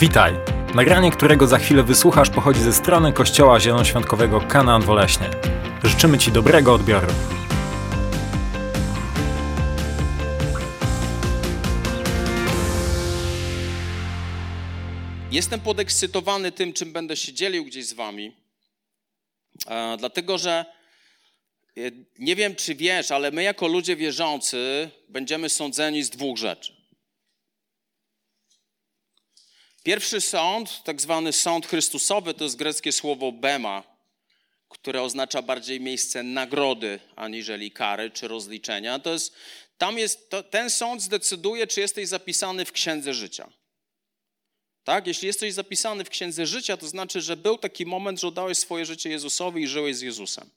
Witaj! Nagranie, którego za chwilę wysłuchasz, pochodzi ze strony Kościoła Zielonoświątkowego Kanaan Woleśnie. Życzymy Ci dobrego odbioru. Jestem podekscytowany tym, czym będę się dzielił gdzieś z Wami, e, dlatego że e, nie wiem, czy wiesz, ale my jako ludzie wierzący będziemy sądzeni z dwóch rzeczy. Pierwszy sąd, tak zwany sąd Chrystusowy, to jest greckie słowo bema, które oznacza bardziej miejsce nagrody, aniżeli kary czy rozliczenia. To jest, tam jest, to, ten sąd zdecyduje, czy jesteś zapisany w Księdze Życia. Tak? Jeśli jesteś zapisany w Księdze Życia, to znaczy, że był taki moment, że oddałeś swoje życie Jezusowi i żyłeś z Jezusem.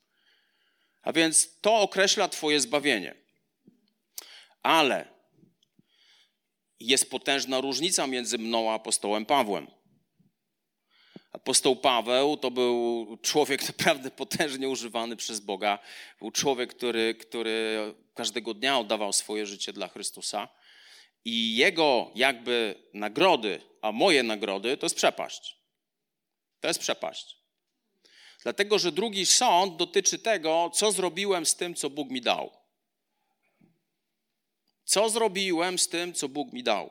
A więc to określa Twoje zbawienie. Ale jest potężna różnica między mną a apostołem Pawłem. Apostoł Paweł to był człowiek naprawdę potężnie używany przez Boga. Był człowiek, który, który każdego dnia oddawał swoje życie dla Chrystusa. I jego jakby nagrody, a moje nagrody, to jest przepaść. To jest przepaść. Dlatego, że drugi sąd dotyczy tego, co zrobiłem z tym, co Bóg mi dał. Co zrobiłem z tym, co Bóg mi dał?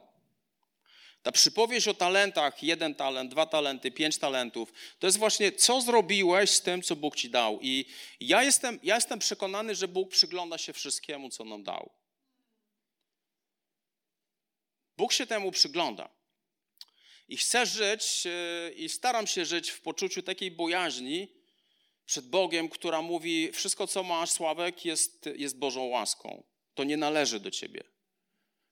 Ta przypowieść o talentach, jeden talent, dwa talenty, pięć talentów, to jest właśnie, co zrobiłeś z tym, co Bóg ci dał. I ja jestem, ja jestem przekonany, że Bóg przygląda się wszystkiemu, co nam dał. Bóg się temu przygląda. I chcę żyć e, i staram się żyć w poczuciu takiej bojaźni przed Bogiem, która mówi: Wszystko, co masz, Sławek, jest, jest Bożą łaską. To nie należy do ciebie.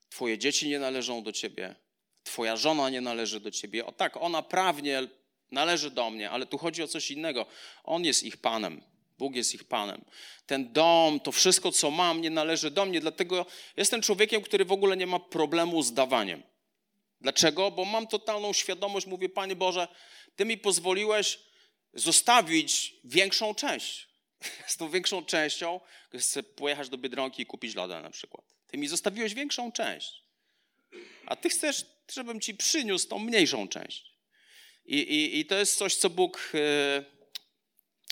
Twoje dzieci nie należą do ciebie. Twoja żona nie należy do ciebie. O tak, ona prawnie należy do mnie, ale tu chodzi o coś innego. On jest ich panem. Bóg jest ich panem. Ten dom, to wszystko, co mam, nie należy do mnie, dlatego jestem człowiekiem, który w ogóle nie ma problemu z dawaniem. Dlaczego? Bo mam totalną świadomość, mówię, Panie Boże, Ty mi pozwoliłeś zostawić większą część. Z tą większą częścią chcę pojechać do Biedronki i kupić loda na przykład. Ty mi zostawiłeś większą część. A Ty chcesz, żebym Ci przyniósł tą mniejszą część. I, i, i to jest coś, co Bóg... Yy,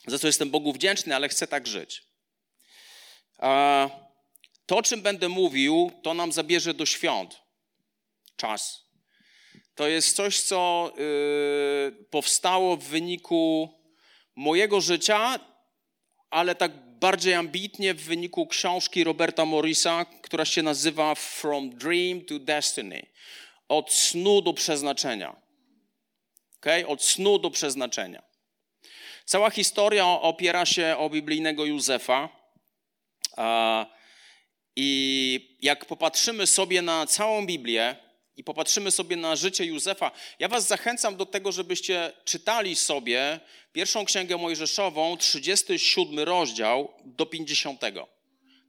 za co jestem Bogu wdzięczny, ale chcę tak żyć. A to, o czym będę mówił, to nam zabierze do świąt czas. To jest coś, co yy, powstało w wyniku mojego życia, ale tak bardziej ambitnie w wyniku książki Roberta Morrisa, która się nazywa From Dream to Destiny. Od snu do przeznaczenia. Okay? Od snu do przeznaczenia. Cała historia opiera się o biblijnego Józefa. I jak popatrzymy sobie na całą Biblię i popatrzymy sobie na życie Józefa, ja Was zachęcam do tego, żebyście czytali sobie pierwszą księgę Mojżeszową, 37 rozdział do 50.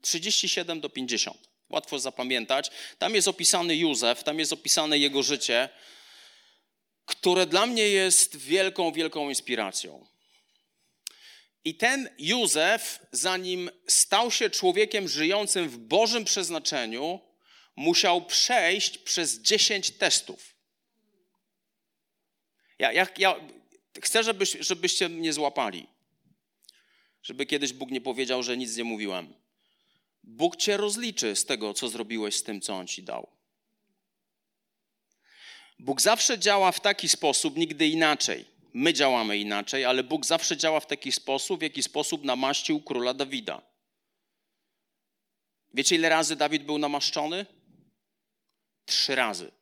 37 do 50. Łatwo zapamiętać. Tam jest opisany Józef, tam jest opisane jego życie, które dla mnie jest wielką, wielką inspiracją. I ten Józef, zanim stał się człowiekiem żyjącym w Bożym przeznaczeniu, musiał przejść przez dziesięć testów. Ja, ja, ja chcę, żebyś, żebyście mnie złapali. Żeby kiedyś Bóg nie powiedział, że nic nie mówiłem. Bóg cię rozliczy z tego, co zrobiłeś z tym, co On ci dał. Bóg zawsze działa w taki sposób, nigdy inaczej. My działamy inaczej, ale Bóg zawsze działa w taki sposób, w jaki sposób namaścił króla Dawida. Wiecie, ile razy Dawid był namaszczony? Trzy razy.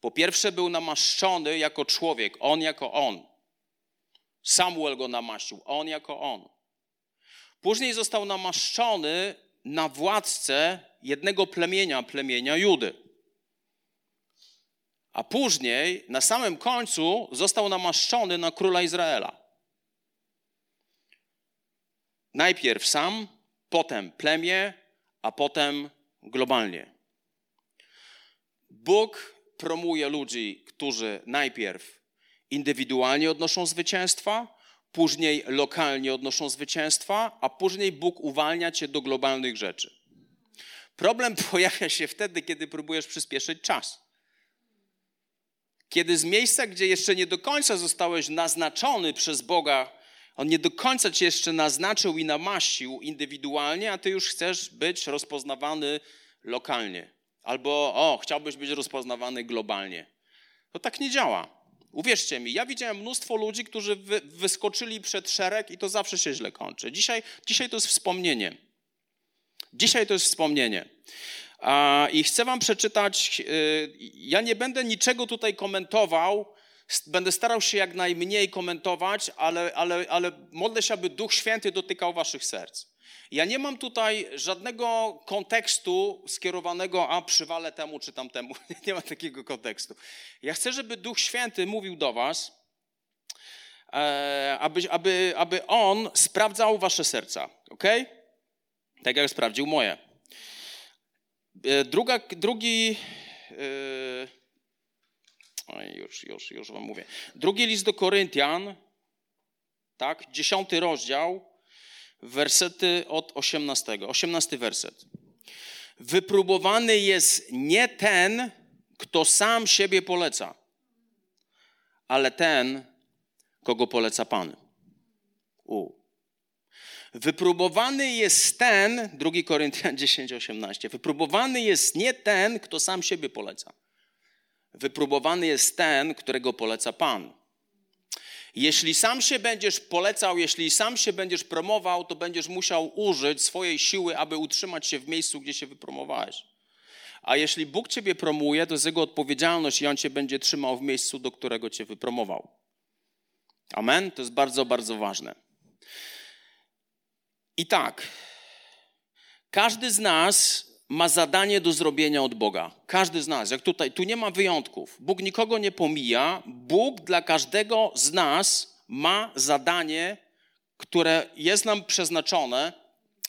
Po pierwsze, był namaszczony jako człowiek, on jako on. Samuel go namaścił, on jako on. Później został namaszczony na władcę jednego plemienia, plemienia Judy. A później, na samym końcu, został namaszczony na króla Izraela. Najpierw sam, potem plemię, a potem globalnie. Bóg promuje ludzi, którzy najpierw indywidualnie odnoszą zwycięstwa, później lokalnie odnoszą zwycięstwa, a później Bóg uwalnia cię do globalnych rzeczy. Problem pojawia się wtedy, kiedy próbujesz przyspieszyć czas. Kiedy z miejsca, gdzie jeszcze nie do końca zostałeś naznaczony przez Boga, On nie do końca cię jeszcze naznaczył i namaścił indywidualnie, a ty już chcesz być rozpoznawany lokalnie. Albo, o, chciałbyś być rozpoznawany globalnie. To tak nie działa. Uwierzcie mi, ja widziałem mnóstwo ludzi, którzy wy, wyskoczyli przed szereg i to zawsze się źle kończy. Dzisiaj, dzisiaj to jest wspomnienie. Dzisiaj to jest wspomnienie. I chcę Wam przeczytać. Y, ja nie będę niczego tutaj komentował. Będę starał się jak najmniej komentować, ale, ale, ale modlę się, aby Duch Święty dotykał Waszych serc. Ja nie mam tutaj żadnego kontekstu skierowanego, a przywalę temu czy tamtemu. Nie ma takiego kontekstu. Ja chcę, żeby Duch Święty mówił do Was, e, aby, aby, aby On sprawdzał Wasze serca. Ok? Tak jak sprawdził moje. E, druga, drugi. Yy, już, już, już wam mówię. Drugi list do Koryntian, tak, dziesiąty rozdział, wersety od 18. 18 werset. Wypróbowany jest nie ten, kto sam siebie poleca, ale ten, kogo poleca Pan. U. Wypróbowany jest ten, 2 Koryntian 10, 18, wypróbowany jest nie ten, kto sam siebie poleca. Wypróbowany jest ten, którego poleca Pan. Jeśli sam się będziesz polecał, jeśli sam się będziesz promował, to będziesz musiał użyć swojej siły, aby utrzymać się w miejscu, gdzie się wypromowałeś. A jeśli Bóg ciebie promuje, to jest jego odpowiedzialność i on cię będzie trzymał w miejscu, do którego cię wypromował. Amen? To jest bardzo, bardzo ważne. I tak, każdy z nas ma zadanie do zrobienia od Boga. Każdy z nas, jak tutaj, tu nie ma wyjątków. Bóg nikogo nie pomija. Bóg dla każdego z nas ma zadanie, które jest nam przeznaczone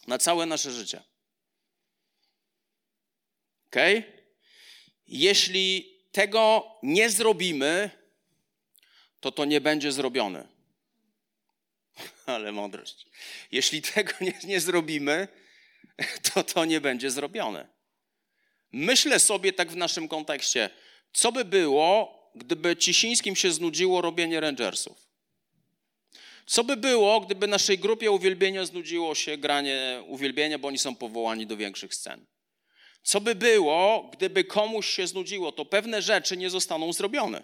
na całe nasze życie. Ok? Jeśli tego nie zrobimy, to to nie będzie zrobione. Ale mądrość. Jeśli tego nie, nie zrobimy, to to nie będzie zrobione. Myślę sobie tak w naszym kontekście, co by było, gdyby Cisińskim się znudziło robienie Rangersów? Co by było, gdyby naszej grupie uwielbienia znudziło się granie uwielbienia, bo oni są powołani do większych scen? Co by było, gdyby komuś się znudziło, to pewne rzeczy nie zostaną zrobione.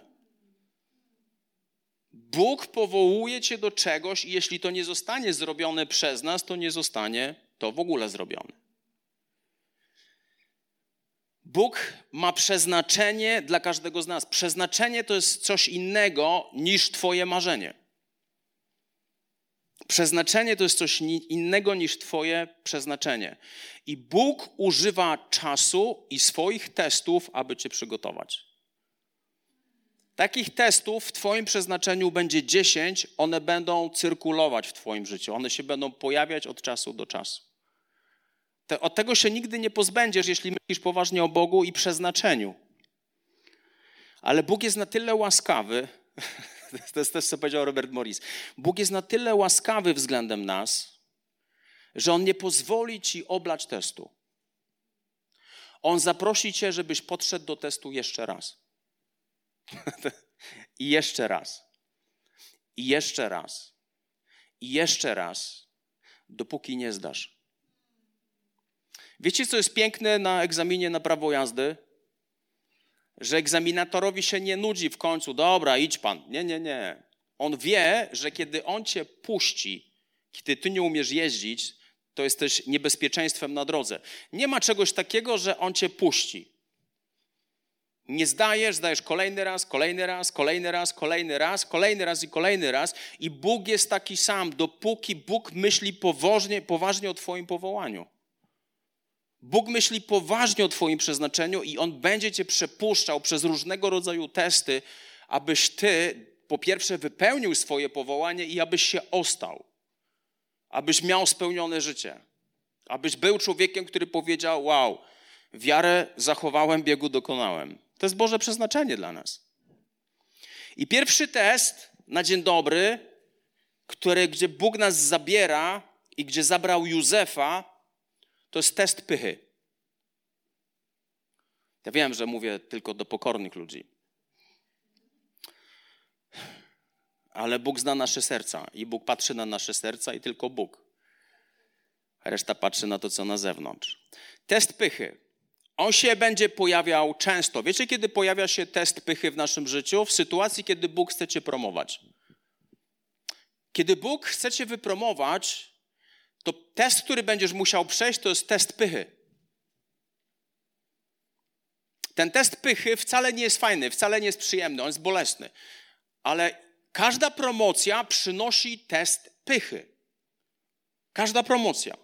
Bóg powołuje cię do czegoś i jeśli to nie zostanie zrobione przez nas, to nie zostanie to w ogóle zrobione. Bóg ma przeznaczenie dla każdego z nas. Przeznaczenie to jest coś innego niż Twoje marzenie. Przeznaczenie to jest coś innego niż Twoje przeznaczenie. I Bóg używa czasu i swoich testów, aby Cię przygotować. Takich testów w Twoim przeznaczeniu będzie 10, one będą cyrkulować w Twoim życiu, one się będą pojawiać od czasu do czasu. Te, od tego się nigdy nie pozbędziesz, jeśli myślisz poważnie o Bogu i przeznaczeniu. Ale Bóg jest na tyle łaskawy, to jest też co powiedział Robert Morris, Bóg jest na tyle łaskawy względem nas, że On nie pozwoli Ci oblać testu. On zaprosi Cię, żebyś podszedł do testu jeszcze raz. I jeszcze raz. I jeszcze raz. I jeszcze raz, dopóki nie zdasz. Wiecie, co jest piękne na egzaminie na prawo jazdy? Że egzaminatorowi się nie nudzi w końcu, dobra, idź pan. Nie, nie, nie. On wie, że kiedy on cię puści, kiedy ty nie umiesz jeździć, to jesteś niebezpieczeństwem na drodze. Nie ma czegoś takiego, że on cię puści. Nie zdajesz, zdajesz kolejny raz, kolejny raz, kolejny raz, kolejny raz, kolejny raz i kolejny raz. I Bóg jest taki sam, dopóki Bóg myśli poważnie, poważnie o Twoim powołaniu. Bóg myśli poważnie o Twoim przeznaczeniu i On będzie Cię przepuszczał przez różnego rodzaju testy, abyś Ty po pierwsze wypełnił swoje powołanie i abyś się ostał. Abyś miał spełnione życie. Abyś był człowiekiem, który powiedział: Wow, wiarę zachowałem, biegu dokonałem. To jest Boże przeznaczenie dla nas. I pierwszy test na dzień dobry, który, gdzie Bóg nas zabiera i gdzie zabrał Józefa, to jest test pychy. Ja wiem, że mówię tylko do pokornych ludzi. ale Bóg zna nasze serca i Bóg patrzy na nasze serca i tylko Bóg. Reszta patrzy na to, co na zewnątrz. Test pychy. On się będzie pojawiał często. Wiecie, kiedy pojawia się test pychy w naszym życiu? W sytuacji, kiedy Bóg chce cię promować. Kiedy Bóg chce cię wypromować, to test, który będziesz musiał przejść, to jest test pychy. Ten test pychy wcale nie jest fajny, wcale nie jest przyjemny, on jest bolesny. Ale każda promocja przynosi test pychy. Każda promocja.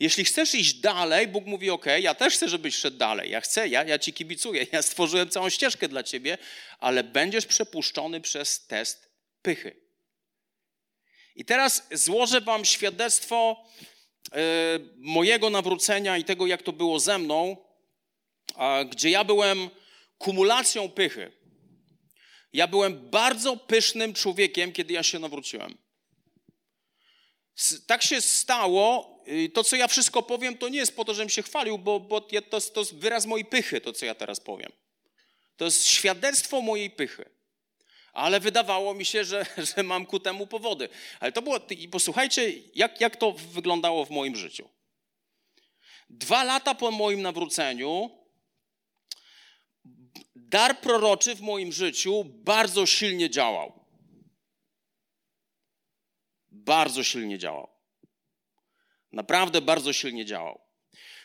Jeśli chcesz iść dalej, Bóg mówi: OK, ja też chcę, żebyś szedł dalej. Ja chcę, ja, ja ci kibicuję, ja stworzyłem całą ścieżkę dla ciebie, ale będziesz przepuszczony przez test pychy. I teraz złożę Wam świadectwo e, mojego nawrócenia i tego, jak to było ze mną, gdzie ja byłem kumulacją pychy. Ja byłem bardzo pysznym człowiekiem, kiedy ja się nawróciłem. Tak się stało. To, co ja wszystko powiem, to nie jest po to, żebym się chwalił, bo, bo to, to jest wyraz mojej pychy, to, co ja teraz powiem. To jest świadectwo mojej pychy ale wydawało mi się, że, że mam ku temu powody. Ale to było, i posłuchajcie, jak, jak to wyglądało w moim życiu. Dwa lata po moim nawróceniu, dar proroczy w moim życiu bardzo silnie działał. Bardzo silnie działał. Naprawdę bardzo silnie działał.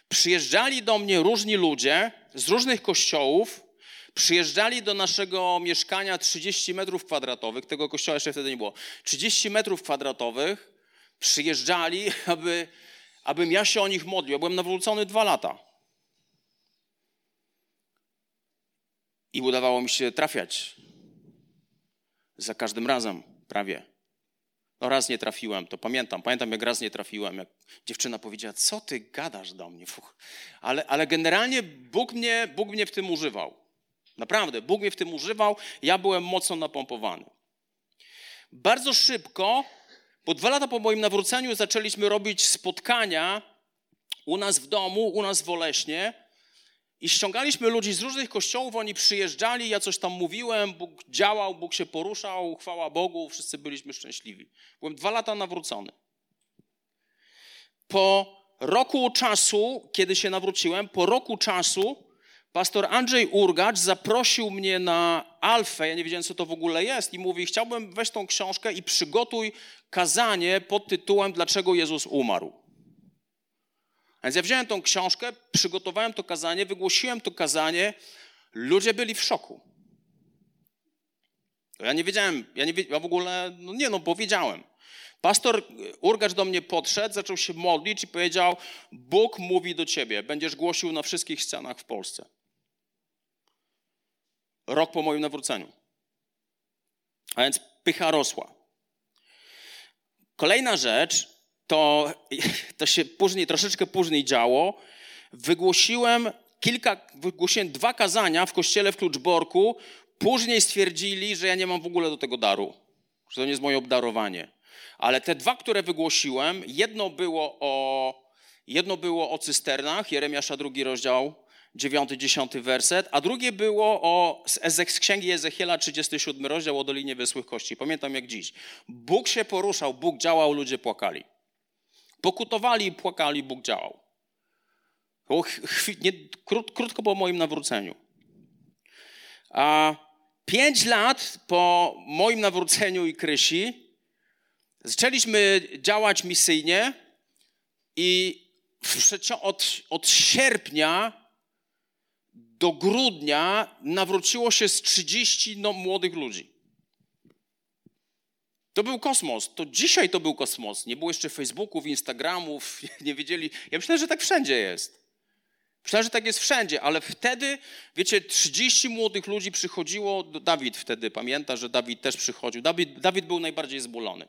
Przyjeżdżali do mnie różni ludzie z różnych kościołów, Przyjeżdżali do naszego mieszkania 30 metrów kwadratowych, tego kościoła jeszcze wtedy nie było. 30 metrów kwadratowych przyjeżdżali, aby, abym ja się o nich modlił. Ja byłem nawrócony dwa lata. I udawało mi się trafiać. Za każdym razem, prawie. No raz nie trafiłem, to pamiętam. Pamiętam, jak raz nie trafiłem, jak dziewczyna powiedziała, co ty gadasz do mnie? Fuch. Ale, ale generalnie Bóg mnie, Bóg mnie w tym używał. Naprawdę, Bóg mnie w tym używał, ja byłem mocno napompowany. Bardzo szybko, po dwa lata po moim nawróceniu, zaczęliśmy robić spotkania u nas w domu, u nas w Oleśnie. I ściągaliśmy ludzi z różnych kościołów, oni przyjeżdżali, ja coś tam mówiłem, Bóg działał, Bóg się poruszał, chwała Bogu, wszyscy byliśmy szczęśliwi. Byłem dwa lata nawrócony. Po roku czasu, kiedy się nawróciłem, po roku czasu pastor Andrzej Urgacz zaprosił mnie na Alfę, ja nie wiedziałem, co to w ogóle jest, i mówi, chciałbym weź tą książkę i przygotuj kazanie pod tytułem Dlaczego Jezus umarł. Więc ja wziąłem tą książkę, przygotowałem to kazanie, wygłosiłem to kazanie, ludzie byli w szoku. Ja nie wiedziałem, ja, nie, ja w ogóle, no nie no, powiedziałem. Pastor Urgacz do mnie podszedł, zaczął się modlić i powiedział, Bóg mówi do ciebie, będziesz głosił na wszystkich scenach w Polsce rok po moim nawróceniu. A więc pycha rosła. Kolejna rzecz, to, to się później, troszeczkę później działo. Wygłosiłem kilka, wygłosiłem dwa kazania w kościele w Kluczborku. Później stwierdzili, że ja nie mam w ogóle do tego daru, że to nie jest moje obdarowanie. Ale te dwa, które wygłosiłem, jedno było o, jedno było o cysternach, Jeremiasza drugi rozdział, 9-10 werset, a drugie było o, z księgi Ezechiela, 37 rozdział o Dolinie Wysłych Kości. Pamiętam jak dziś. Bóg się poruszał, Bóg działał, ludzie płakali. Pokutowali płakali, Bóg działał. Nie, krót, krótko po moim nawróceniu. A pięć lat po moim nawróceniu i Krysi zaczęliśmy działać misyjnie i od, od sierpnia do grudnia nawróciło się z 30 no, młodych ludzi. To był kosmos. To dzisiaj to był kosmos. Nie było jeszcze Facebooków, Instagramów, nie wiedzieli. Ja myślę, że tak wszędzie jest. Myślę, że tak jest wszędzie, ale wtedy, wiecie, 30 młodych ludzi przychodziło. Dawid wtedy pamięta, że Dawid też przychodził. Dawid, Dawid był najbardziej zbulony.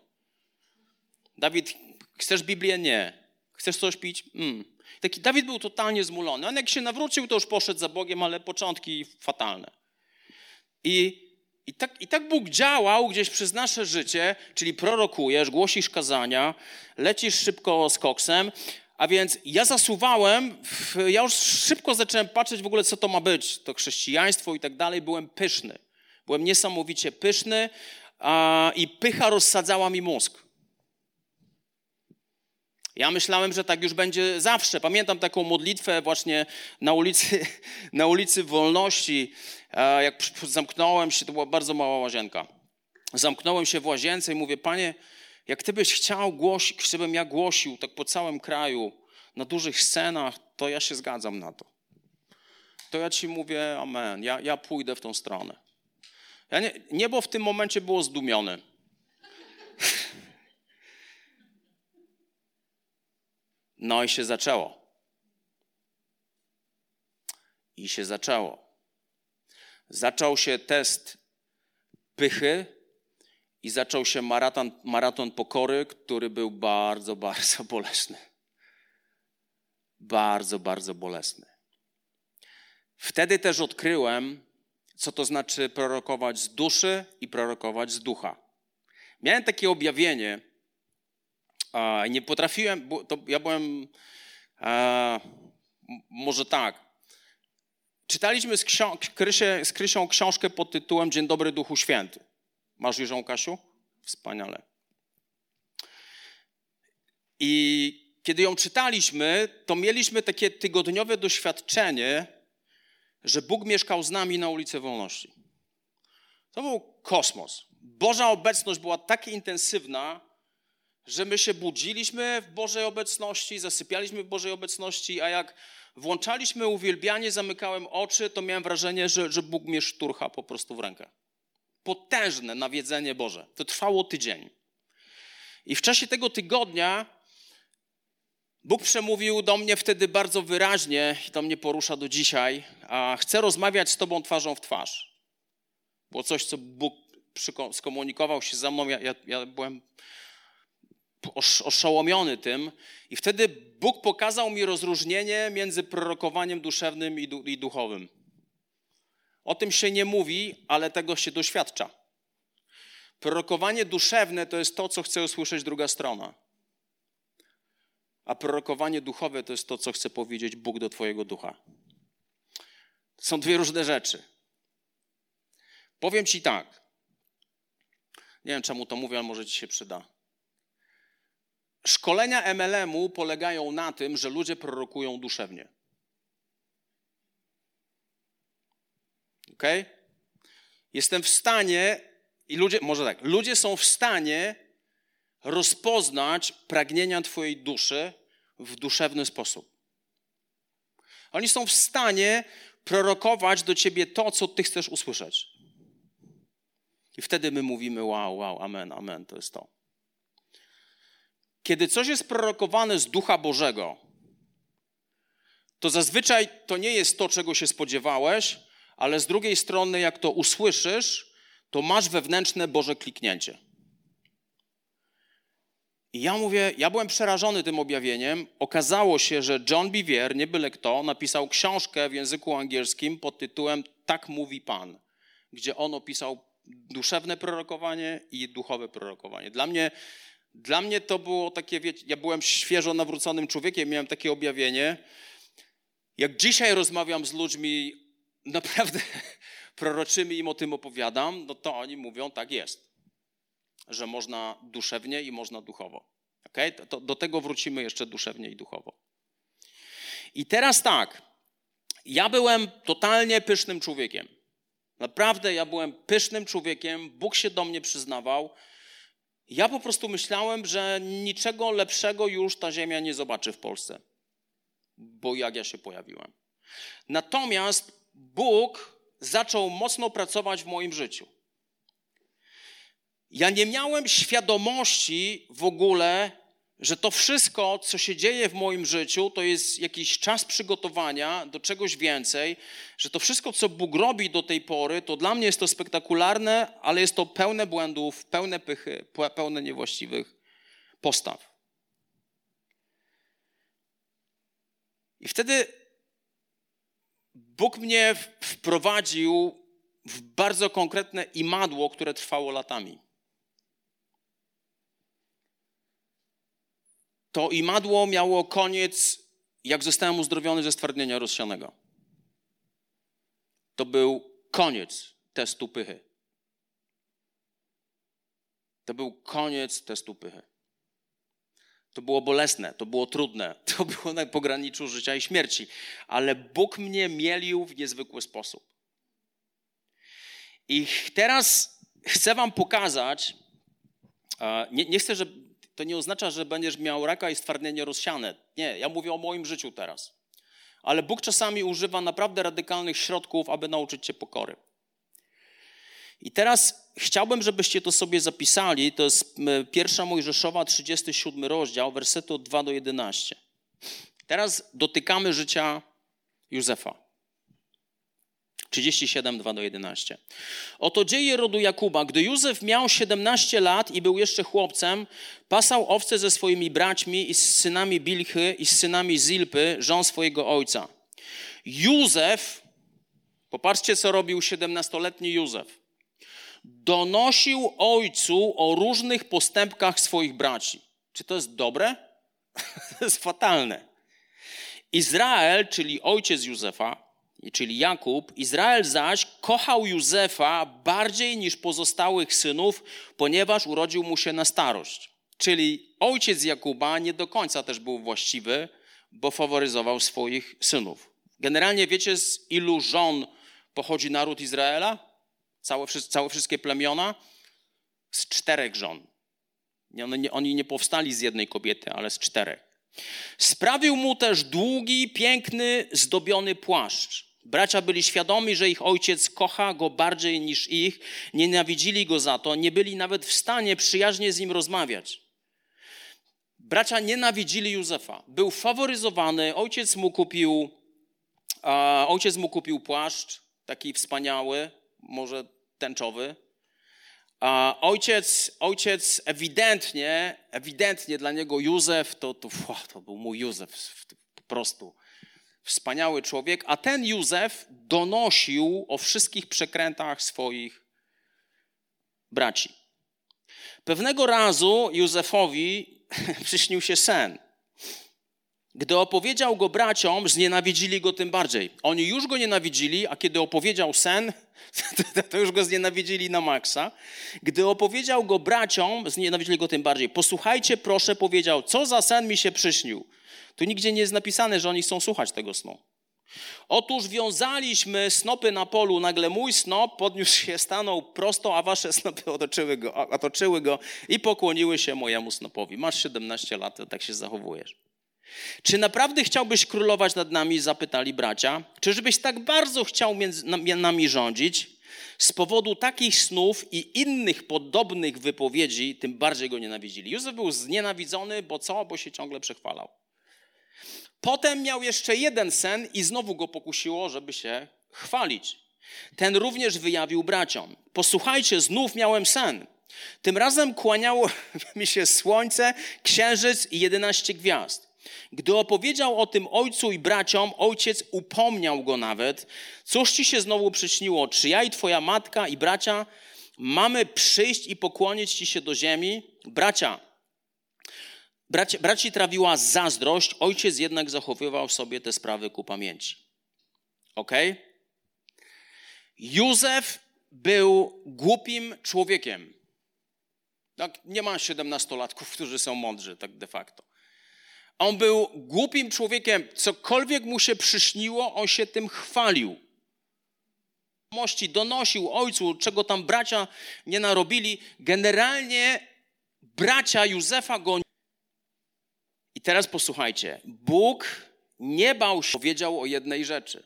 Dawid, chcesz Biblię? Nie. Chcesz coś pić? Mm. Taki Dawid był totalnie zmulony. On jak się nawrócił, to już poszedł za Bogiem, ale początki fatalne. I, i, tak, I tak Bóg działał gdzieś przez nasze życie, czyli prorokujesz, głosisz kazania, lecisz szybko z koksem, a więc ja zasuwałem, ja już szybko zacząłem patrzeć w ogóle, co to ma być, to chrześcijaństwo i tak dalej. Byłem pyszny. Byłem niesamowicie pyszny. a, i pycha rozsadzała mi mózg. Ja myślałem, że tak już będzie zawsze. Pamiętam taką modlitwę właśnie na ulicy, na ulicy Wolności, jak zamknąłem się, to była bardzo mała łazienka. Zamknąłem się w łazience i mówię, Panie, jak Ty byś chciał głosić, żebym ja głosił tak po całym kraju, na dużych scenach, to ja się zgadzam na to. To ja Ci mówię, amen, ja, ja pójdę w tą stronę. Ja nie, niebo w tym momencie było zdumione. No i się zaczęło. I się zaczęło. Zaczął się test pychy i zaczął się maraton, maraton pokory, który był bardzo, bardzo bolesny. Bardzo, bardzo bolesny. Wtedy też odkryłem, co to znaczy prorokować z duszy i prorokować z ducha. Miałem takie objawienie, i nie potrafiłem, to ja byłem, może tak, czytaliśmy z, Krysie, z Krysią książkę pod tytułem Dzień dobry Duchu Święty. Masz ją, Kasiu? Wspaniale. I kiedy ją czytaliśmy, to mieliśmy takie tygodniowe doświadczenie, że Bóg mieszkał z nami na ulicy Wolności. To był kosmos. Boża obecność była tak intensywna, że my się budziliśmy w Bożej obecności, zasypialiśmy w Bożej obecności, a jak włączaliśmy uwielbianie, zamykałem oczy, to miałem wrażenie, że, że Bóg mnie szturcha po prostu w rękę. Potężne nawiedzenie Boże. To trwało tydzień. I w czasie tego tygodnia Bóg przemówił do mnie wtedy bardzo wyraźnie, i to mnie porusza do dzisiaj, a chcę rozmawiać z Tobą twarzą w twarz. Było coś, co Bóg skomunikował się ze mną. Ja, ja, ja byłem oszołomiony tym. I wtedy Bóg pokazał mi rozróżnienie między prorokowaniem duszewnym i duchowym. O tym się nie mówi, ale tego się doświadcza. Prorokowanie duszewne to jest to, co chce usłyszeć druga strona. A prorokowanie duchowe to jest to, co chce powiedzieć Bóg do Twojego ducha. Są dwie różne rzeczy. Powiem Ci tak. Nie wiem, czemu to mówię, ale może Ci się przyda. Szkolenia MLM-u polegają na tym, że ludzie prorokują duszewnie. Ok? Jestem w stanie, i ludzie, może tak, ludzie są w stanie rozpoznać pragnienia Twojej duszy w duszewny sposób. Oni są w stanie prorokować do Ciebie to, co Ty chcesz usłyszeć. I wtedy my mówimy: Wow, wow, amen, amen, to jest to. Kiedy coś jest prorokowane z Ducha Bożego, to zazwyczaj to nie jest to, czego się spodziewałeś, ale z drugiej strony, jak to usłyszysz, to masz wewnętrzne Boże kliknięcie. I ja mówię, ja byłem przerażony tym objawieniem. Okazało się, że John Bivier, nie byle kto, napisał książkę w języku angielskim pod tytułem Tak mówi Pan, gdzie on opisał duszewne prorokowanie i duchowe prorokowanie. Dla mnie dla mnie to było takie, wiecie, ja byłem świeżo nawróconym człowiekiem, miałem takie objawienie. Jak dzisiaj rozmawiam z ludźmi naprawdę proroczymi, im o tym opowiadam, no to oni mówią, tak jest, że można duszewnie i można duchowo. Okay? To, do tego wrócimy jeszcze duszewnie i duchowo. I teraz tak, ja byłem totalnie pysznym człowiekiem. Naprawdę ja byłem pysznym człowiekiem, Bóg się do mnie przyznawał, ja po prostu myślałem, że niczego lepszego już ta ziemia nie zobaczy w Polsce, bo jak ja się pojawiłem. Natomiast Bóg zaczął mocno pracować w moim życiu. Ja nie miałem świadomości w ogóle, że to wszystko, co się dzieje w moim życiu, to jest jakiś czas przygotowania do czegoś więcej, że to wszystko, co Bóg robi do tej pory, to dla mnie jest to spektakularne, ale jest to pełne błędów, pełne pychy, pełne niewłaściwych postaw. I wtedy Bóg mnie wprowadził w bardzo konkretne imadło, które trwało latami. To imadło miało koniec, jak zostałem uzdrowiony ze stwardnienia rozsianego. To był koniec testu pychy. To był koniec testu pychy. To było bolesne, to było trudne, to było na pograniczu życia i śmierci, ale Bóg mnie mielił w niezwykły sposób. I teraz chcę Wam pokazać, nie, nie chcę, że to nie oznacza, że będziesz miał raka i stwardnienie rozsiane. Nie, ja mówię o moim życiu teraz. Ale Bóg czasami używa naprawdę radykalnych środków, aby nauczyć cię pokory. I teraz chciałbym, żebyście to sobie zapisali. To jest pierwsza Mojżeszowa, 37 rozdział, wersety od 2 do 11. Teraz dotykamy życia Józefa. 37, 2 do 11. Oto dzieje rodu Jakuba. Gdy Józef miał 17 lat i był jeszcze chłopcem, pasał owce ze swoimi braćmi i z synami Bilchy i z synami Zilpy, żon swojego ojca. Józef, popatrzcie co robił 17-letni Józef, donosił ojcu o różnych postępkach swoich braci. Czy to jest dobre? to jest fatalne. Izrael, czyli ojciec Józefa, czyli Jakub, Izrael zaś kochał Józefa bardziej niż pozostałych synów, ponieważ urodził mu się na starość. Czyli ojciec Jakuba nie do końca też był właściwy, bo faworyzował swoich synów. Generalnie wiecie, z ilu żon pochodzi naród Izraela? Całe, całe wszystkie plemiona? Z czterech żon. Oni nie powstali z jednej kobiety, ale z czterech. Sprawił mu też długi, piękny, zdobiony płaszcz. Bracia byli świadomi, że ich ojciec kocha go bardziej niż ich, nienawidzili go za to, nie byli nawet w stanie przyjaźnie z nim rozmawiać. Bracia nienawidzili Józefa. Był faworyzowany, ojciec mu kupił, a, ojciec mu kupił płaszcz, taki wspaniały, może tęczowy. A ojciec, ojciec ewidentnie, ewidentnie dla niego Józef, to, to, to był mój Józef po prostu wspaniały człowiek, a ten Józef donosił o wszystkich przekrętach swoich braci. Pewnego razu Józefowi przyśnił się sen. Gdy opowiedział go braciom, znienawidzili go tym bardziej. Oni już go nienawidzili, a kiedy opowiedział sen, to już go znienawidzili na maksa. Gdy opowiedział go braciom, znienawidzili go tym bardziej. Posłuchajcie, proszę, powiedział, co za sen mi się przyśnił. Tu nigdzie nie jest napisane, że oni chcą słuchać tego snu. Otóż wiązaliśmy snopy na polu, nagle mój snop podniósł się, stanął prosto, a wasze snopy otoczyły go, otoczyły go i pokłoniły się mojemu snopowi. Masz 17 lat, tak się zachowujesz. Czy naprawdę chciałbyś królować nad nami? Zapytali bracia. Czyżbyś tak bardzo chciał między nami rządzić? Z powodu takich snów i innych podobnych wypowiedzi, tym bardziej go nienawidzili. Józef był znienawidzony, bo co? Bo się ciągle przechwalał. Potem miał jeszcze jeden sen i znowu go pokusiło, żeby się chwalić. Ten również wyjawił braciom. Posłuchajcie, znów miałem sen. Tym razem kłaniało mi się słońce, księżyc i jedenaście gwiazd. Gdy opowiedział o tym ojcu i braciom, ojciec upomniał go nawet. Cóż ci się znowu przyśniło? Czy ja i twoja matka i bracia mamy przyjść i pokłonić ci się do ziemi? Bracia, Braci, braci trawiła zazdrość, ojciec jednak zachowywał sobie te sprawy ku pamięci. Ok? Józef był głupim człowiekiem. Tak, nie ma siedemnastolatków, którzy są mądrzy, tak de facto. On był głupim człowiekiem. Cokolwiek mu się przyśniło, on się tym chwalił. Donosił ojcu, czego tam bracia nie narobili. Generalnie bracia Józefa go i teraz posłuchajcie. Bóg nie bał się, powiedział o jednej rzeczy.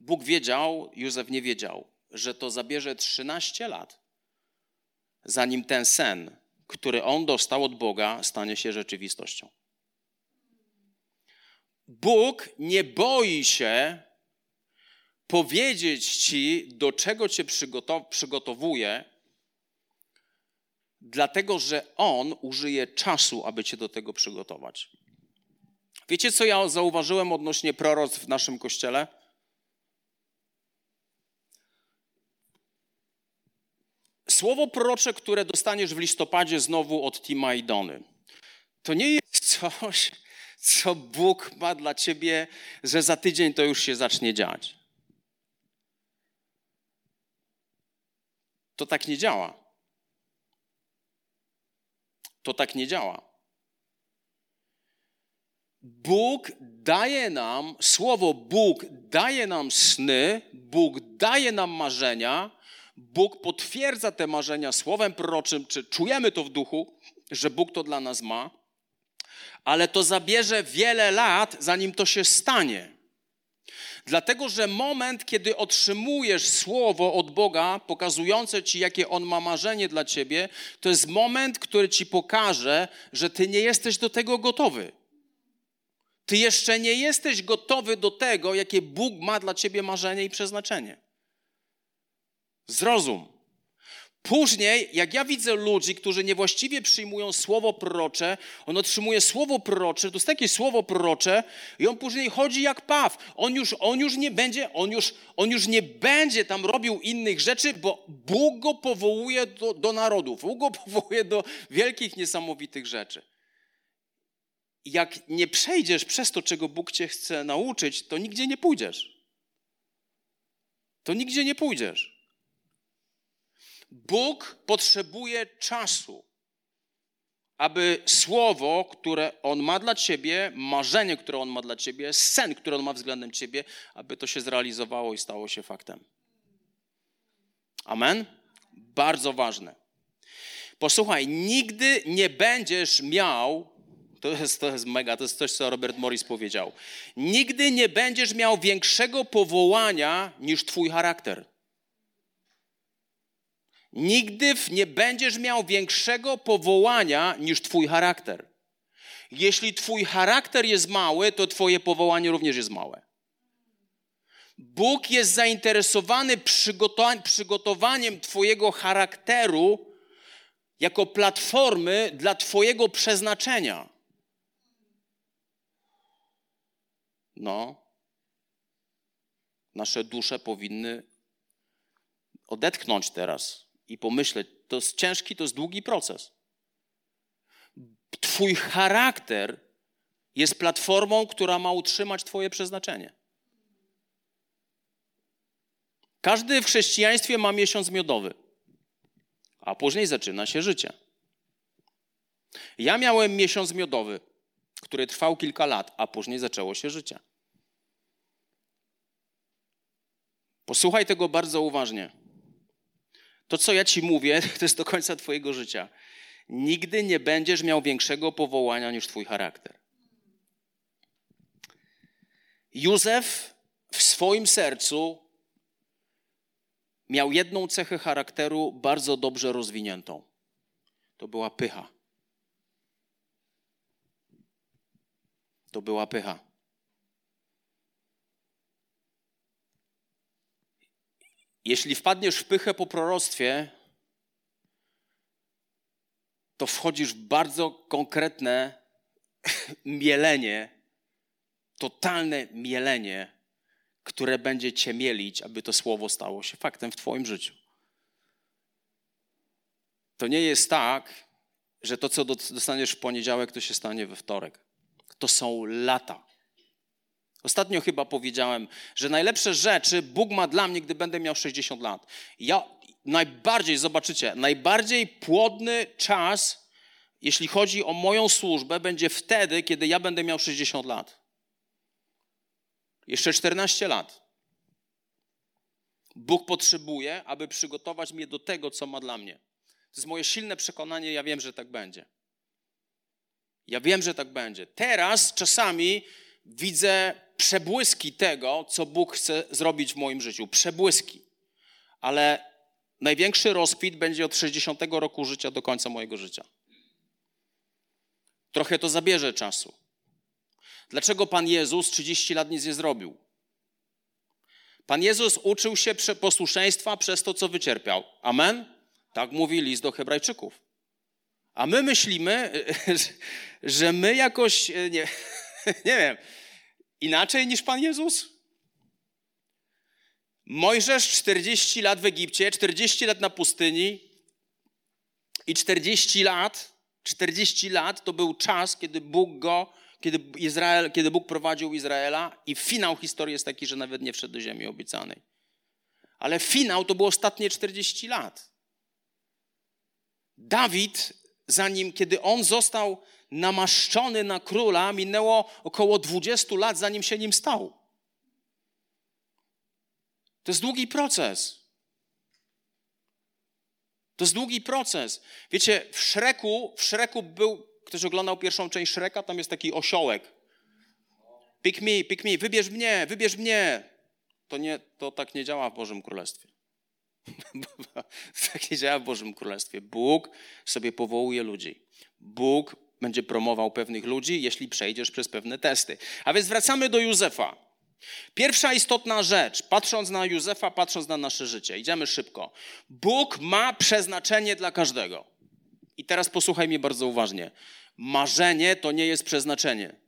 Bóg wiedział, Józef nie wiedział, że to zabierze 13 lat, zanim ten sen, który on dostał od Boga, stanie się rzeczywistością. Bóg nie boi się powiedzieć ci, do czego cię przygotowuje, dlatego że On użyje czasu, aby cię do tego przygotować. Wiecie, co ja zauważyłem odnośnie proroc w naszym kościele? Słowo prorocze, które dostaniesz w listopadzie znowu od Tima i Dony, to nie jest coś, co Bóg ma dla ciebie, że za tydzień to już się zacznie dziać. To tak nie działa. To tak nie działa. Bóg daje nam słowo, Bóg daje nam sny, Bóg daje nam marzenia, Bóg potwierdza te marzenia słowem proroczym, czy czujemy to w duchu, że Bóg to dla nas ma, ale to zabierze wiele lat, zanim to się stanie. Dlatego, że moment, kiedy otrzymujesz słowo od Boga, pokazujące ci, jakie On ma marzenie dla ciebie, to jest moment, który ci pokaże, że ty nie jesteś do tego gotowy. Ty jeszcze nie jesteś gotowy do tego, jakie Bóg ma dla ciebie marzenie i przeznaczenie. Zrozum. Później, jak ja widzę ludzi, którzy niewłaściwie przyjmują słowo prorocze, on otrzymuje słowo prorocze, to jest takie słowo prorocze i on później chodzi jak paw. On już, on już nie będzie, on już, on już nie będzie tam robił innych rzeczy, bo Bóg go powołuje do, do narodów, Bóg go powołuje do wielkich, niesamowitych rzeczy. Jak nie przejdziesz przez to, czego Bóg cię chce nauczyć, to nigdzie nie pójdziesz. To nigdzie nie pójdziesz. Bóg potrzebuje czasu, aby słowo, które On ma dla ciebie, marzenie, które On ma dla ciebie, sen, który On ma względem ciebie, aby to się zrealizowało i stało się faktem. Amen? Bardzo ważne. Posłuchaj, nigdy nie będziesz miał, to jest, to jest mega, to jest coś, co Robert Morris powiedział. Nigdy nie będziesz miał większego powołania niż Twój charakter. Nigdy nie będziesz miał większego powołania niż Twój charakter. Jeśli Twój charakter jest mały, to Twoje powołanie również jest małe. Bóg jest zainteresowany przygotowaniem Twojego charakteru jako platformy dla Twojego przeznaczenia. No, nasze dusze powinny odetchnąć teraz i pomyśleć, to jest ciężki, to jest długi proces. Twój charakter jest platformą, która ma utrzymać Twoje przeznaczenie. Każdy w chrześcijaństwie ma miesiąc miodowy, a później zaczyna się życie. Ja miałem miesiąc miodowy, który trwał kilka lat, a później zaczęło się życie. Posłuchaj tego bardzo uważnie. To, co ja ci mówię, to jest do końca Twojego życia. Nigdy nie będziesz miał większego powołania niż Twój charakter. Józef w swoim sercu miał jedną cechę charakteru bardzo dobrze rozwiniętą. To była pycha. To była pycha. Jeśli wpadniesz w pychę po proroctwie, to wchodzisz w bardzo konkretne mielenie, totalne mielenie, które będzie cię mielić, aby to słowo stało się faktem w Twoim życiu. To nie jest tak, że to, co dostaniesz w poniedziałek, to się stanie we wtorek. To są lata. Ostatnio chyba powiedziałem, że najlepsze rzeczy Bóg ma dla mnie, gdy będę miał 60 lat. Ja najbardziej, zobaczycie, najbardziej płodny czas, jeśli chodzi o moją służbę, będzie wtedy, kiedy ja będę miał 60 lat. Jeszcze 14 lat. Bóg potrzebuje, aby przygotować mnie do tego, co ma dla mnie. To jest moje silne przekonanie, ja wiem, że tak będzie. Ja wiem, że tak będzie. Teraz czasami widzę przebłyski tego, co Bóg chce zrobić w moim życiu. Przebłyski. Ale największy rozkwit będzie od 60 roku życia do końca mojego życia. Trochę to zabierze czasu. Dlaczego Pan Jezus 30 lat nic nie zrobił? Pan Jezus uczył się posłuszeństwa przez to, co wycierpiał. Amen? Tak mówi list do Hebrajczyków. A my myślimy, że my jakoś, nie, nie wiem, inaczej niż Pan Jezus? Mojżesz 40 lat w Egipcie, 40 lat na pustyni i 40 lat, 40 lat to był czas, kiedy Bóg go, kiedy, Izrael, kiedy Bóg prowadził Izraela i finał historii jest taki, że nawet nie wszedł do ziemi obiecanej. Ale finał to było ostatnie 40 lat. Dawid zanim, kiedy on został namaszczony na króla, minęło około 20 lat, zanim się nim stał. To jest długi proces. To jest długi proces. Wiecie, w Szreku, w Szreku był, ktoś oglądał pierwszą część Szreka, tam jest taki osiołek. Pick me, pick me, wybierz mnie, wybierz mnie. To, nie, to tak nie działa w Bożym Królestwie. tak nie działa w Bożym Królestwie. Bóg sobie powołuje ludzi. Bóg będzie promował pewnych ludzi, jeśli przejdziesz przez pewne testy. A więc wracamy do Józefa. Pierwsza istotna rzecz, patrząc na Józefa, patrząc na nasze życie, idziemy szybko. Bóg ma przeznaczenie dla każdego. I teraz posłuchaj mnie bardzo uważnie. Marzenie to nie jest przeznaczenie.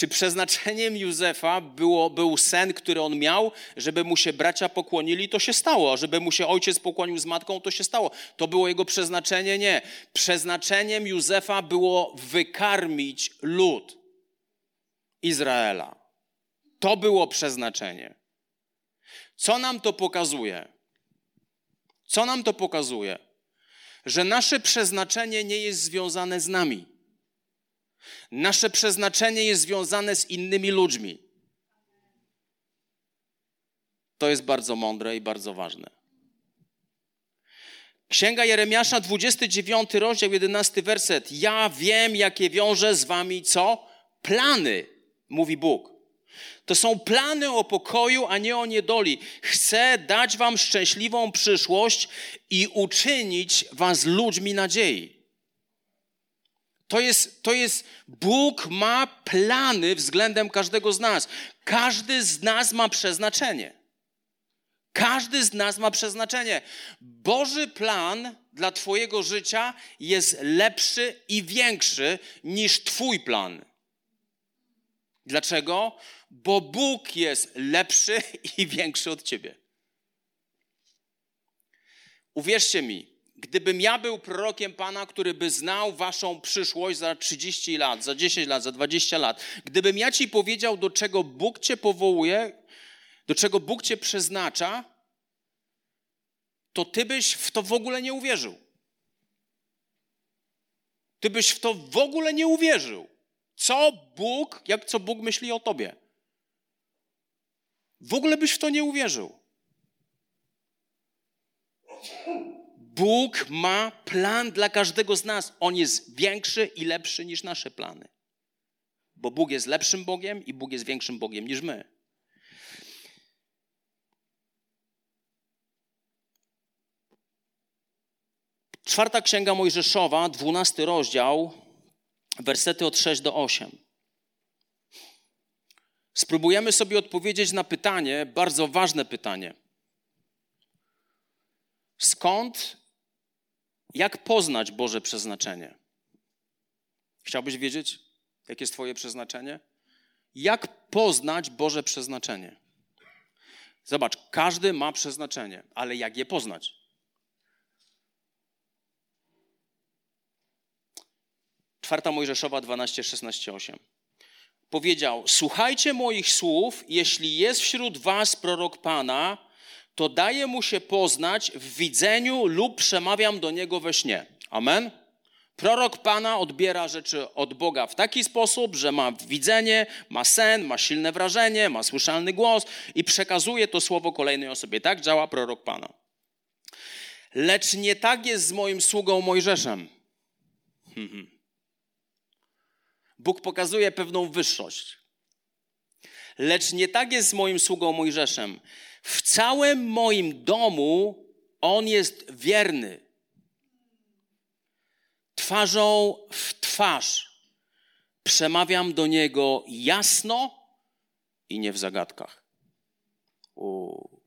Czy przeznaczeniem Józefa było, był sen, który on miał, żeby mu się bracia pokłonili? To się stało. Żeby mu się ojciec pokłonił z matką? To się stało. To było jego przeznaczenie? Nie. Przeznaczeniem Józefa było wykarmić lud Izraela. To było przeznaczenie. Co nam to pokazuje? Co nam to pokazuje? Że nasze przeznaczenie nie jest związane z nami. Nasze przeznaczenie jest związane z innymi ludźmi. To jest bardzo mądre i bardzo ważne. Księga Jeremiasza, 29 rozdział, 11 werset. Ja wiem, jakie wiąże z wami co? Plany, mówi Bóg. To są plany o pokoju, a nie o niedoli. Chcę dać wam szczęśliwą przyszłość i uczynić was ludźmi nadziei. To jest, to jest, Bóg ma plany względem każdego z nas. Każdy z nas ma przeznaczenie. Każdy z nas ma przeznaczenie. Boży plan dla Twojego życia jest lepszy i większy niż Twój plan. Dlaczego? Bo Bóg jest lepszy i większy od Ciebie. Uwierzcie mi, Gdybym ja był prorokiem Pana, który by znał waszą przyszłość za 30 lat, za 10 lat, za 20 lat, gdybym ja ci powiedział, do czego Bóg cię powołuje, do czego Bóg cię przeznacza, to ty byś w to w ogóle nie uwierzył. Ty byś w to w ogóle nie uwierzył. Co Bóg, jak co Bóg myśli o tobie? W ogóle byś w to nie uwierzył. Bóg ma plan dla każdego z nas. On jest większy i lepszy niż nasze plany. Bo Bóg jest lepszym Bogiem i Bóg jest większym Bogiem niż my. Czwarta księga Mojżeszowa, dwunasty rozdział, wersety od 6 do 8. Spróbujemy sobie odpowiedzieć na pytanie, bardzo ważne pytanie. Skąd jak poznać Boże przeznaczenie? Chciałbyś wiedzieć, jakie jest Twoje przeznaczenie? Jak poznać Boże przeznaczenie? Zobacz, każdy ma przeznaczenie, ale jak je poznać? Czwarta Mojżeszowa 12, 16, 8. Powiedział: Słuchajcie moich słów, jeśli jest wśród was prorok Pana, to daje mu się poznać w widzeniu lub przemawiam do niego we śnie. Amen. Prorok Pana odbiera rzeczy od Boga w taki sposób, że ma widzenie, ma sen, ma silne wrażenie, ma słyszalny głos i przekazuje to słowo kolejnej osobie. Tak działa prorok Pana. Lecz nie tak jest z moim sługą Mojżeszem. Bóg pokazuje pewną wyższość. Lecz nie tak jest z moim sługą Mojżeszem. W całym moim domu on jest wierny. Twarzą w twarz przemawiam do niego jasno i nie w zagadkach. U.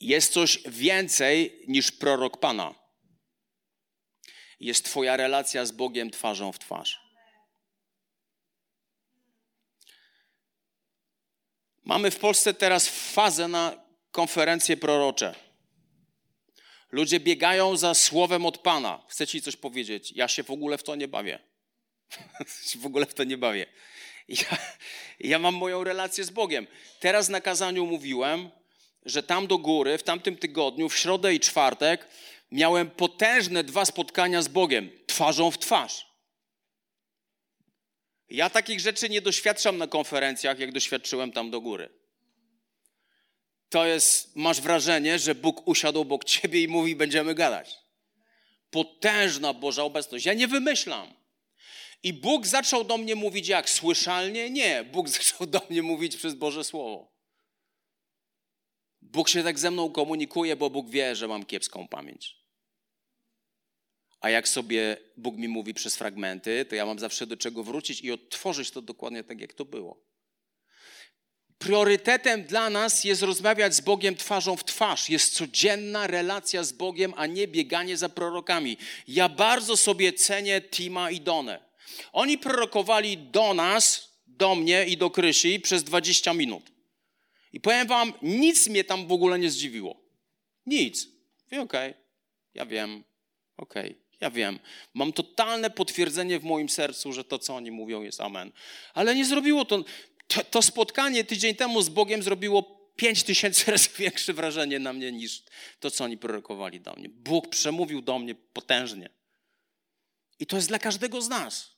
Jest coś więcej niż prorok Pana. Jest Twoja relacja z Bogiem twarzą w twarz. Mamy w Polsce teraz fazę na konferencje prorocze. Ludzie biegają za słowem od Pana. Chcę ci coś powiedzieć. Ja się w ogóle w to nie bawię. w ogóle w to nie bawię. Ja, ja mam moją relację z Bogiem. Teraz na kazaniu mówiłem, że tam do góry, w tamtym tygodniu, w środę i czwartek, miałem potężne dwa spotkania z Bogiem, twarzą w twarz. Ja takich rzeczy nie doświadczam na konferencjach, jak doświadczyłem tam do góry. To jest, masz wrażenie, że Bóg usiadł obok ciebie i mówi, będziemy gadać. Potężna Boża obecność. Ja nie wymyślam. I Bóg zaczął do mnie mówić jak? Słyszalnie? Nie. Bóg zaczął do mnie mówić przez Boże Słowo. Bóg się tak ze mną komunikuje, bo Bóg wie, że mam kiepską pamięć. A jak sobie Bóg mi mówi przez fragmenty, to ja mam zawsze do czego wrócić i odtworzyć to dokładnie tak, jak to było. Priorytetem dla nas jest rozmawiać z Bogiem twarzą w twarz. Jest codzienna relacja z Bogiem, a nie bieganie za prorokami. Ja bardzo sobie cenię Tima i Donę. Oni prorokowali do nas, do mnie i do Krysi przez 20 minut. I powiem wam, nic mnie tam w ogóle nie zdziwiło. Nic. Okej, okay, ja wiem, okej, okay, ja wiem. Mam totalne potwierdzenie w moim sercu, że to, co oni mówią, jest amen. Ale nie zrobiło to, to, to spotkanie tydzień temu z Bogiem zrobiło pięć tysięcy razy większe wrażenie na mnie niż to, co oni prorokowali do mnie. Bóg przemówił do mnie potężnie. I to jest dla każdego z nas.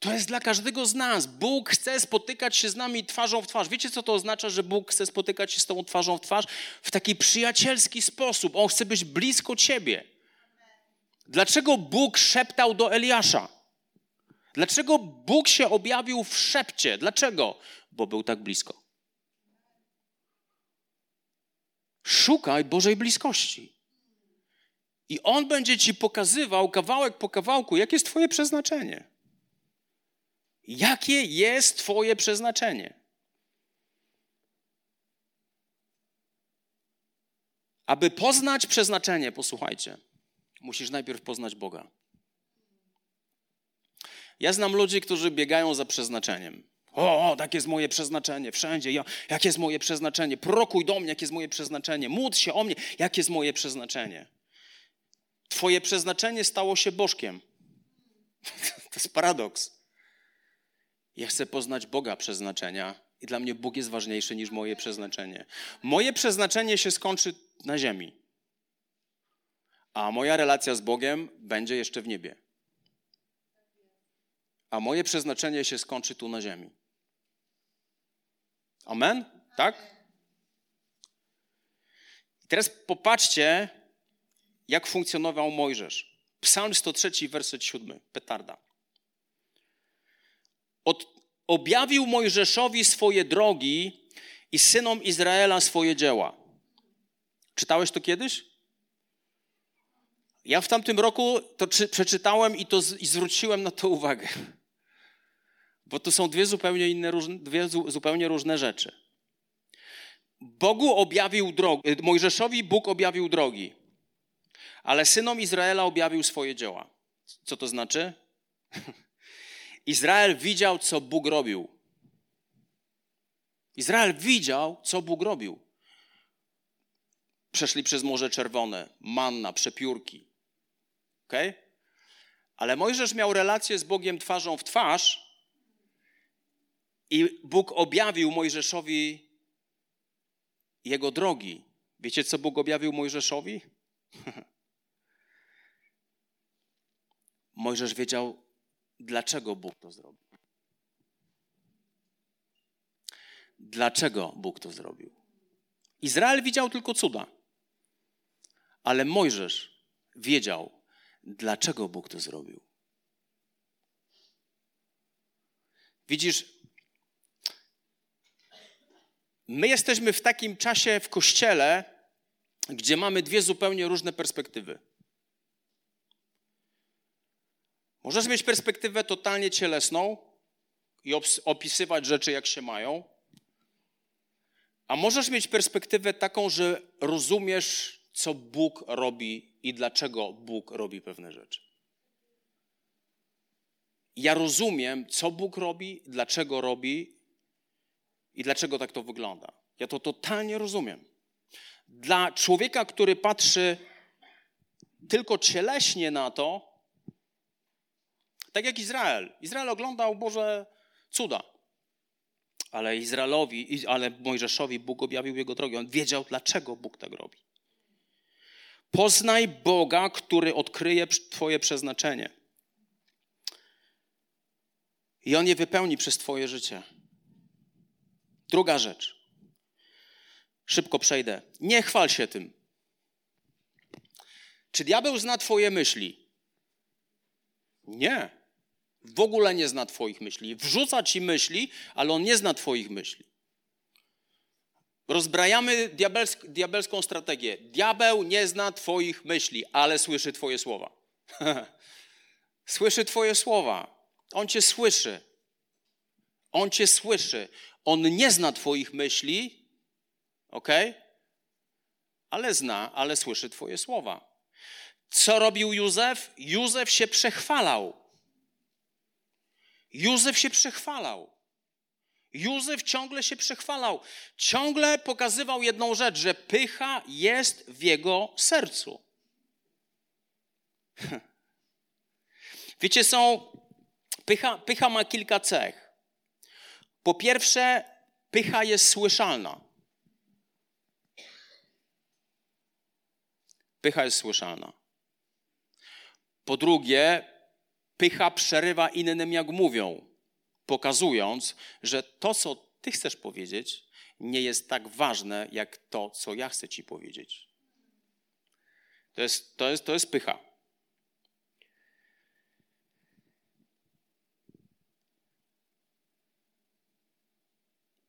To jest dla każdego z nas. Bóg chce spotykać się z nami twarzą w twarz. Wiecie, co to oznacza, że Bóg chce spotykać się z Tobą twarzą w twarz? W taki przyjacielski sposób. On chce być blisko Ciebie. Dlaczego Bóg szeptał do Eliasza? Dlaczego Bóg się objawił w szepcie? Dlaczego? Bo był tak blisko. Szukaj Bożej bliskości. I On będzie Ci pokazywał kawałek po kawałku, jakie jest Twoje przeznaczenie. Jakie jest Twoje przeznaczenie? Aby poznać przeznaczenie, posłuchajcie, musisz najpierw poznać Boga. Ja znam ludzi, którzy biegają za przeznaczeniem. O, o, tak jest moje przeznaczenie, wszędzie. Ja, jakie jest moje przeznaczenie? Prorokuj do mnie, jakie jest moje przeznaczenie. Módl się o mnie, jakie jest moje przeznaczenie. Twoje przeznaczenie stało się bożkiem. To jest paradoks. Ja chcę poznać Boga przeznaczenia i dla mnie Bóg jest ważniejszy niż moje przeznaczenie. Moje przeznaczenie się skończy na ziemi, a moja relacja z Bogiem będzie jeszcze w niebie. A moje przeznaczenie się skończy tu na ziemi. Amen? Tak? I teraz popatrzcie, jak funkcjonował Mojżesz. Psalm 103, werset 7, petarda. Od, objawił Mojżeszowi swoje drogi i synom Izraela swoje dzieła. Czytałeś to kiedyś? Ja w tamtym roku to czy, przeczytałem i, to i zwróciłem na to uwagę. Bo to są dwie zupełnie inne, dwie zupełnie różne rzeczy. Bogu objawił drogi, Mojżeszowi Bóg objawił drogi, ale synom Izraela objawił swoje dzieła. Co to znaczy? Izrael widział, co Bóg robił. Izrael widział, co Bóg robił. Przeszli przez Morze Czerwone, manna, przepiórki. Okay? Ale Mojżesz miał relację z Bogiem twarzą w twarz i Bóg objawił Mojżeszowi jego drogi. Wiecie, co Bóg objawił Mojżeszowi? Mojżesz wiedział, dlaczego Bóg to zrobił. Dlaczego Bóg to zrobił? Izrael widział tylko cuda, ale Mojżesz wiedział, dlaczego Bóg to zrobił. Widzisz, my jesteśmy w takim czasie w kościele, gdzie mamy dwie zupełnie różne perspektywy. Możesz mieć perspektywę totalnie cielesną i opisywać rzeczy, jak się mają, a możesz mieć perspektywę taką, że rozumiesz, co Bóg robi i dlaczego Bóg robi pewne rzeczy. Ja rozumiem, co Bóg robi, dlaczego robi i dlaczego tak to wygląda. Ja to totalnie rozumiem. Dla człowieka, który patrzy tylko cieleśnie na to, tak jak Izrael. Izrael oglądał Boże cuda. Ale Izraelowi, ale Mojżeszowi Bóg objawił jego drogę. On wiedział, dlaczego Bóg tak robi. Poznaj Boga, który odkryje Twoje przeznaczenie. I On je wypełni przez Twoje życie. Druga rzecz. Szybko przejdę. Nie chwal się tym. Czy diabeł zna Twoje myśli? Nie. W ogóle nie zna Twoich myśli. Wrzuca Ci myśli, ale on nie zna Twoich myśli. Rozbrajamy diabelsk diabelską strategię. Diabeł nie zna Twoich myśli, ale słyszy Twoje słowa. słyszy Twoje słowa. On Cię słyszy. On Cię słyszy. On nie zna Twoich myśli, ok? Ale zna, ale słyszy Twoje słowa. Co robił Józef? Józef się przechwalał. Józef się przechwalał. Józef ciągle się przechwalał. Ciągle pokazywał jedną rzecz, że pycha jest w jego sercu. Wiecie, są. Pycha, pycha ma kilka cech. Po pierwsze, pycha jest słyszalna. Pycha jest słyszalna. Po drugie, pycha przerywa innym, jak mówią, pokazując, że to, co ty chcesz powiedzieć, nie jest tak ważne, jak to, co ja chcę ci powiedzieć. To jest, to jest, to jest pycha.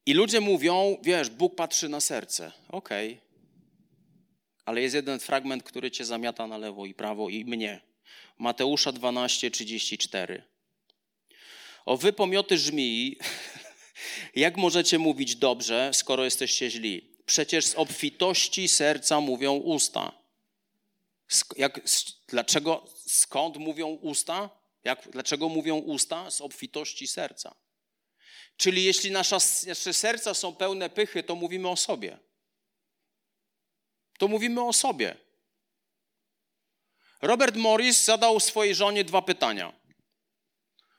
I ludzie mówią, wiesz, Bóg patrzy na serce. Okej. Okay. Ale jest jeden fragment, który cię zamiata na lewo i prawo i mnie. Mateusza 12, 34. O wy pomioty żmii, jak możecie mówić dobrze, skoro jesteście źli? Przecież z obfitości serca mówią usta. Jak, dlaczego, skąd mówią usta? Jak, dlaczego mówią usta? Z obfitości serca. Czyli jeśli nasza, nasze serca są pełne pychy, to mówimy o sobie. To mówimy o sobie. Robert Morris zadał swojej żonie dwa pytania.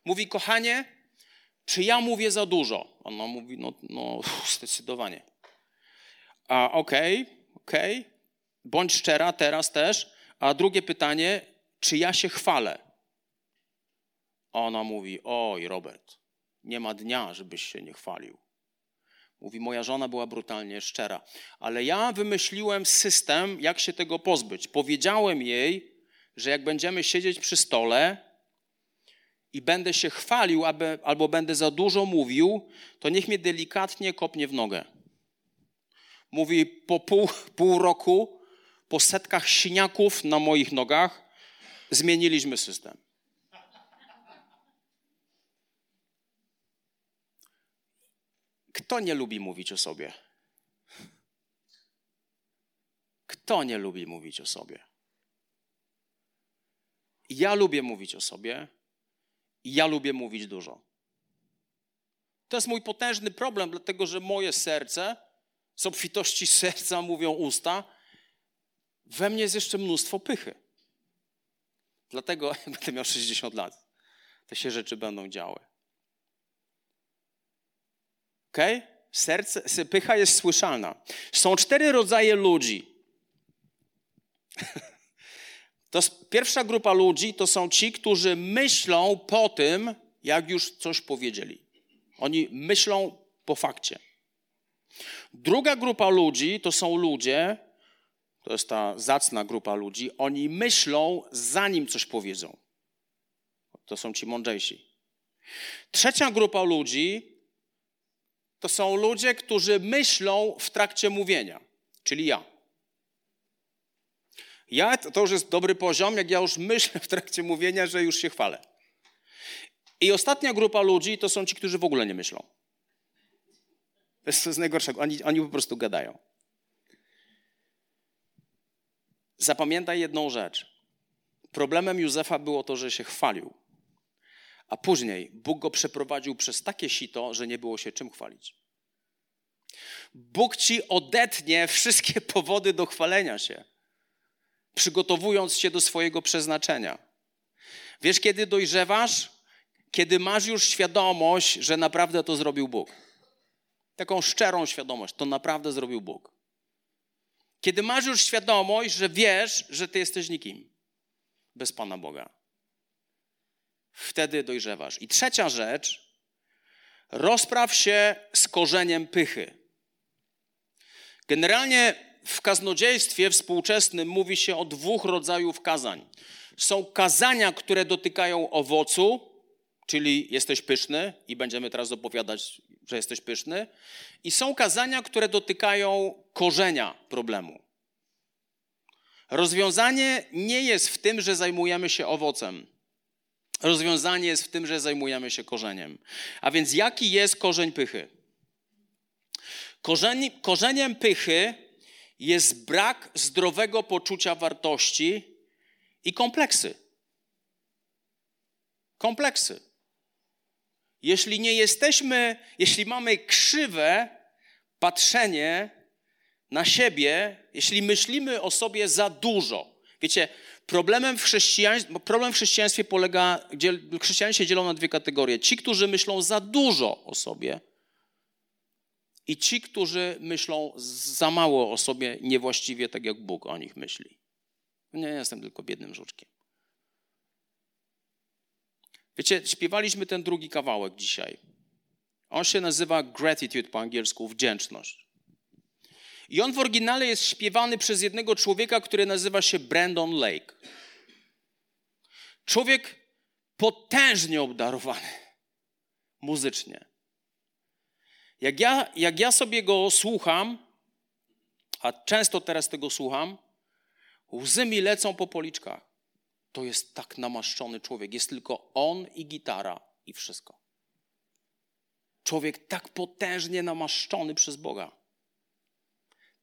Mówi, kochanie, czy ja mówię za dużo? Ona mówi, no, no zdecydowanie. A okej, okay, okej, okay. bądź szczera teraz też. A drugie pytanie, czy ja się chwalę? Ona mówi, oj Robert, nie ma dnia, żebyś się nie chwalił. Mówi, moja żona była brutalnie szczera. Ale ja wymyśliłem system, jak się tego pozbyć. Powiedziałem jej, że jak będziemy siedzieć przy stole i będę się chwalił, aby, albo będę za dużo mówił, to niech mnie delikatnie kopnie w nogę. Mówi, po pół, pół roku, po setkach siniaków na moich nogach, zmieniliśmy system. Kto nie lubi mówić o sobie? Kto nie lubi mówić o sobie? Ja lubię mówić o sobie ja lubię mówić dużo. To jest mój potężny problem, dlatego że moje serce, z obfitości serca mówią usta, we mnie jest jeszcze mnóstwo pychy. Dlatego, jak będę miał 60 lat, te się rzeczy będą działy. Ok? Serce, pycha jest słyszalna. Są cztery rodzaje ludzi. To pierwsza grupa ludzi to są ci, którzy myślą po tym, jak już coś powiedzieli. Oni myślą po fakcie. Druga grupa ludzi to są ludzie, to jest ta zacna grupa ludzi, oni myślą zanim coś powiedzą. To są ci mądrzejsi. Trzecia grupa ludzi to są ludzie, którzy myślą w trakcie mówienia, czyli ja. Ja, to już jest dobry poziom, jak ja już myślę w trakcie mówienia, że już się chwalę. I ostatnia grupa ludzi to są ci, którzy w ogóle nie myślą. To jest, to najgorszego. Oni, oni po prostu gadają. Zapamiętaj jedną rzecz. Problemem Józefa było to, że się chwalił. A później Bóg go przeprowadził przez takie sito, że nie było się czym chwalić. Bóg ci odetnie wszystkie powody do chwalenia się przygotowując się do swojego przeznaczenia. Wiesz, kiedy dojrzewasz? Kiedy masz już świadomość, że naprawdę to zrobił Bóg. taką szczerą świadomość, to naprawdę zrobił Bóg. Kiedy masz już świadomość, że wiesz, że ty jesteś nikim bez Pana Boga. Wtedy dojrzewasz. I trzecia rzecz, rozpraw się z korzeniem pychy. Generalnie w kaznodziejstwie współczesnym mówi się o dwóch rodzajów kazań. Są kazania, które dotykają owocu, czyli jesteś pyszny i będziemy teraz opowiadać, że jesteś pyszny. I są kazania, które dotykają korzenia problemu. Rozwiązanie nie jest w tym, że zajmujemy się owocem. Rozwiązanie jest w tym, że zajmujemy się korzeniem. A więc jaki jest korzeń pychy? Korzeni, korzeniem pychy jest brak zdrowego poczucia wartości i kompleksy. Kompleksy. Jeśli nie jesteśmy, jeśli mamy krzywe patrzenie na siebie, jeśli myślimy o sobie za dużo. Wiecie, problemem w chrześcijaństwie, problem w chrześcijaństwie polega, chrześcijanie się dzielą na dwie kategorie. Ci, którzy myślą za dużo o sobie i ci, którzy myślą za mało o sobie niewłaściwie, tak jak Bóg o nich myśli. Nie jestem tylko biednym żuczkiem. Wiecie, śpiewaliśmy ten drugi kawałek dzisiaj. On się nazywa gratitude po angielsku, wdzięczność. I on w oryginale jest śpiewany przez jednego człowieka, który nazywa się Brandon Lake. Człowiek potężnie obdarowany muzycznie. Jak ja, jak ja sobie go słucham, a często teraz tego słucham, łzy mi lecą po policzkach. To jest tak namaszczony człowiek. Jest tylko on i gitara i wszystko. Człowiek tak potężnie namaszczony przez Boga.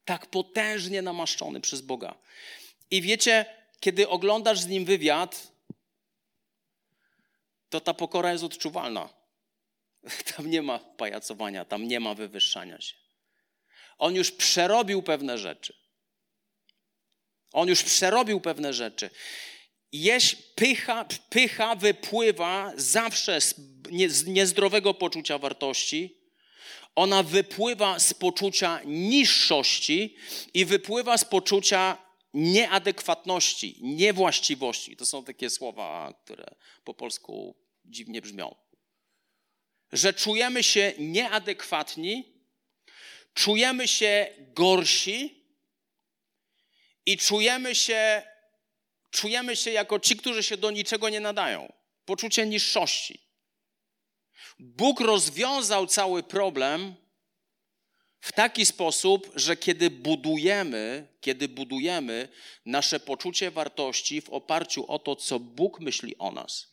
Tak potężnie namaszczony przez Boga. I wiecie, kiedy oglądasz z nim wywiad, to ta pokora jest odczuwalna. Tam nie ma pajacowania, tam nie ma wywyższania się. On już przerobił pewne rzeczy. On już przerobił pewne rzeczy. Jeś, pycha, pycha wypływa zawsze z, nie, z niezdrowego poczucia wartości. Ona wypływa z poczucia niższości i wypływa z poczucia nieadekwatności, niewłaściwości. To są takie słowa, które po polsku dziwnie brzmią. Że czujemy się nieadekwatni, czujemy się gorsi i czujemy się czujemy się jako ci, którzy się do niczego nie nadają. Poczucie niższości. Bóg rozwiązał cały problem w taki sposób, że kiedy budujemy, kiedy budujemy nasze poczucie wartości w oparciu o to, co Bóg myśli o nas,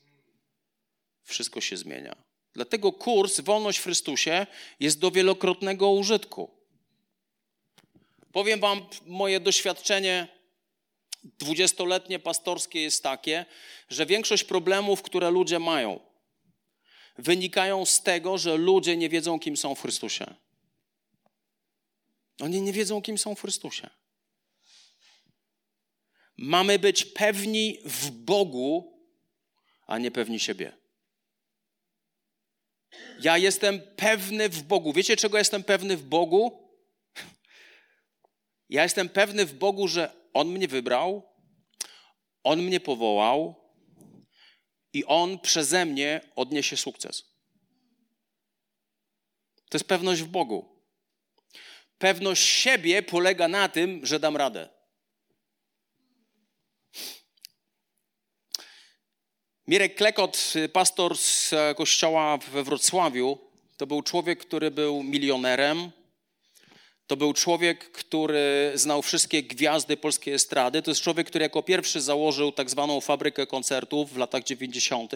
wszystko się zmienia. Dlatego kurs Wolność w Chrystusie jest do wielokrotnego użytku. Powiem Wam moje doświadczenie dwudziestoletnie pastorskie jest takie, że większość problemów, które ludzie mają, wynikają z tego, że ludzie nie wiedzą, kim są w Chrystusie. Oni nie wiedzą, kim są w Chrystusie. Mamy być pewni w Bogu, a nie pewni siebie. Ja jestem pewny w Bogu. Wiecie, czego jestem pewny w Bogu? Ja jestem pewny w Bogu, że on mnie wybrał, On mnie powołał i On przeze mnie odniesie sukces. To jest pewność w Bogu. Pewność siebie polega na tym, że dam radę. Mirek Klekot, pastor z kościoła we Wrocławiu, to był człowiek, który był milionerem, to był człowiek, który znał wszystkie gwiazdy polskiej estrady. To jest człowiek, który jako pierwszy założył tak zwaną fabrykę koncertów w latach 90.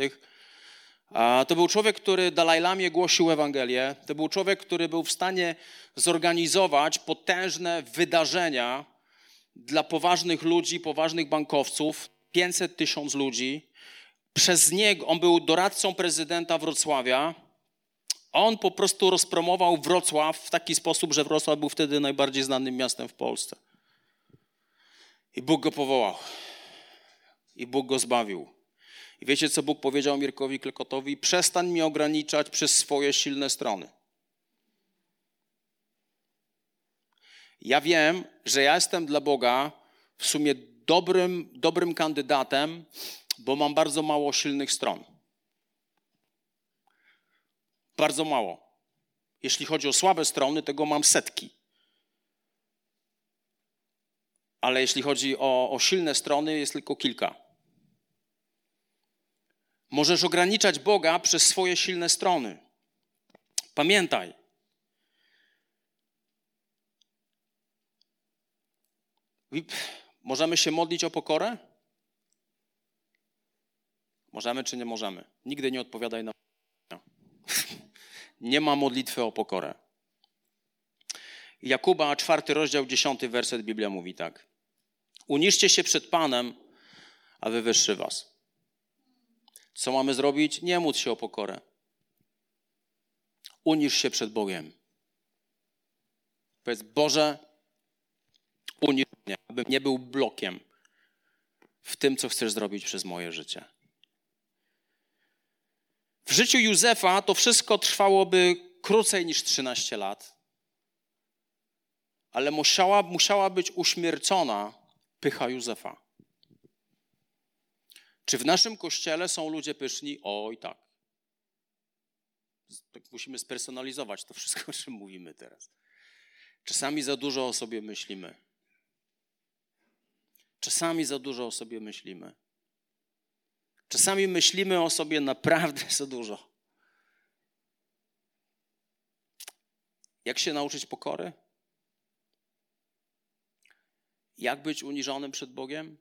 To był człowiek, który Dalaj Lamie głosił Ewangelię. To był człowiek, który był w stanie zorganizować potężne wydarzenia dla poważnych ludzi, poważnych bankowców, 500 tysiąc ludzi. Przez niego, on był doradcą prezydenta Wrocławia, on po prostu rozpromował Wrocław w taki sposób, że Wrocław był wtedy najbardziej znanym miastem w Polsce. I Bóg go powołał. I Bóg go zbawił. I wiecie, co Bóg powiedział Mirkowi Klekotowi? Przestań mnie ograniczać przez swoje silne strony. Ja wiem, że ja jestem dla Boga w sumie dobrym, dobrym kandydatem, bo mam bardzo mało silnych stron. Bardzo mało. Jeśli chodzi o słabe strony, tego mam setki. Ale jeśli chodzi o, o silne strony, jest tylko kilka. Możesz ograniczać Boga przez swoje silne strony. Pamiętaj. Możemy się modlić o pokorę? Możemy czy nie możemy? Nigdy nie odpowiadaj na. nie ma modlitwy o pokorę. Jakuba, czwarty rozdział, dziesiąty werset Biblia mówi tak. Uniszcie się przed Panem, a wywyższy was. Co mamy zrobić? Nie módl się o pokorę. Unisz się przed Bogiem. Powiedz, Boże, unisz mnie, abym nie był blokiem w tym, co chcesz zrobić przez moje życie. W życiu Józefa to wszystko trwałoby krócej niż 13 lat, ale musiała, musiała być uśmiercona pycha Józefa. Czy w naszym kościele są ludzie pyszni? Oj, tak. tak. Musimy spersonalizować to wszystko, o czym mówimy teraz. Czasami za dużo o sobie myślimy. Czasami za dużo o sobie myślimy. Czasami myślimy o sobie naprawdę za dużo. Jak się nauczyć pokory? Jak być uniżonym przed Bogiem?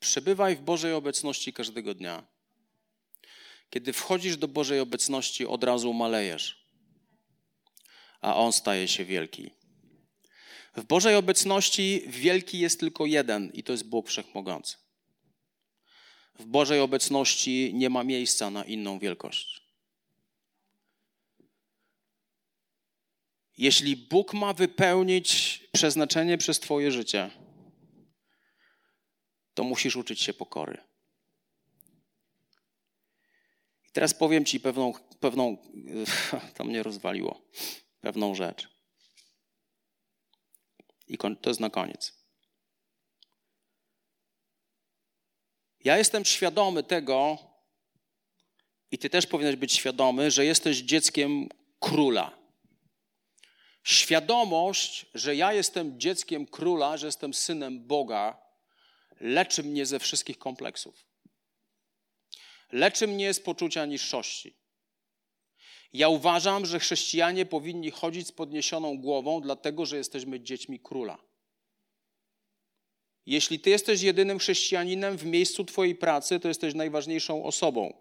Przebywaj w Bożej obecności każdego dnia. Kiedy wchodzisz do Bożej obecności, od razu malejesz, a On staje się wielki. W Bożej obecności wielki jest tylko jeden i to jest Bóg Wszechmogący. W Bożej obecności nie ma miejsca na inną wielkość. Jeśli Bóg ma wypełnić przeznaczenie przez Twoje życie, to musisz uczyć się pokory. I teraz powiem Ci pewną, pewną to mnie rozwaliło, pewną rzecz. I to jest na koniec. Ja jestem świadomy tego, i Ty też powinieneś być świadomy, że jesteś dzieckiem króla. Świadomość, że ja jestem dzieckiem króla, że jestem synem Boga, leczy mnie ze wszystkich kompleksów. Leczy mnie z poczucia niższości. Ja uważam, że chrześcijanie powinni chodzić z podniesioną głową, dlatego że jesteśmy dziećmi króla. Jeśli ty jesteś jedynym chrześcijaninem w miejscu twojej pracy, to jesteś najważniejszą osobą.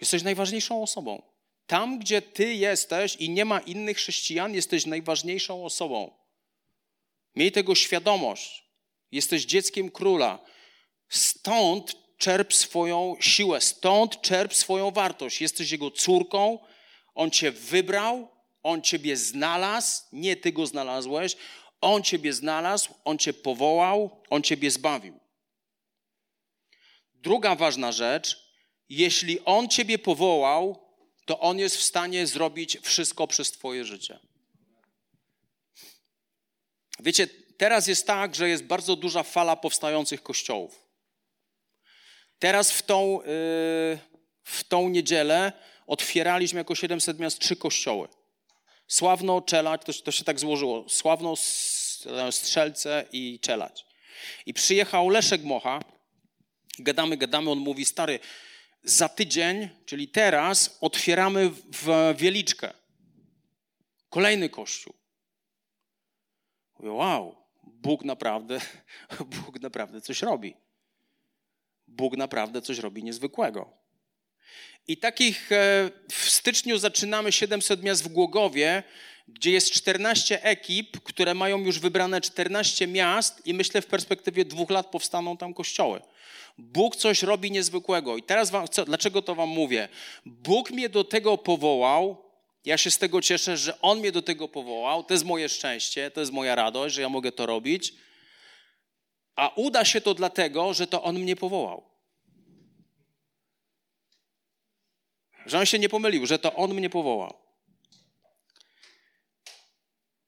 Jesteś najważniejszą osobą. Tam, gdzie ty jesteś i nie ma innych chrześcijan, jesteś najważniejszą osobą. Miej tego świadomość. Jesteś dzieckiem króla. Stąd czerp swoją siłę, stąd czerp swoją wartość. Jesteś jego córką, on cię wybrał, on ciebie znalazł, nie ty go znalazłeś, on ciebie znalazł, on cię powołał, on ciebie zbawił. Druga ważna rzecz, jeśli on ciebie powołał, to on jest w stanie zrobić wszystko przez twoje życie. Wiecie, teraz jest tak, że jest bardzo duża fala powstających kościołów. Teraz w tą, y, w tą niedzielę otwieraliśmy jako 700 miast trzy kościoły. Sławno, Czelać, to, to się tak złożyło. Sławno, Strzelce i Czelać. I przyjechał Leszek Mocha. Gadamy, gadamy, on mówi, stary, za tydzień, czyli teraz, otwieramy w Wieliczkę. Kolejny kościół. Mówię, wow, Bóg naprawdę, Bóg naprawdę coś robi. Bóg naprawdę coś robi niezwykłego. I takich e, w styczniu zaczynamy 700 miast w Głogowie, gdzie jest 14 ekip, które mają już wybrane 14 miast i myślę w perspektywie dwóch lat powstaną tam kościoły. Bóg coś robi niezwykłego. I teraz wam, co, dlaczego to wam mówię? Bóg mnie do tego powołał. Ja się z tego cieszę, że On mnie do tego powołał. To jest moje szczęście, to jest moja radość, że ja mogę to robić. A uda się to dlatego, że to On mnie powołał. Że On się nie pomylił, że to On mnie powołał.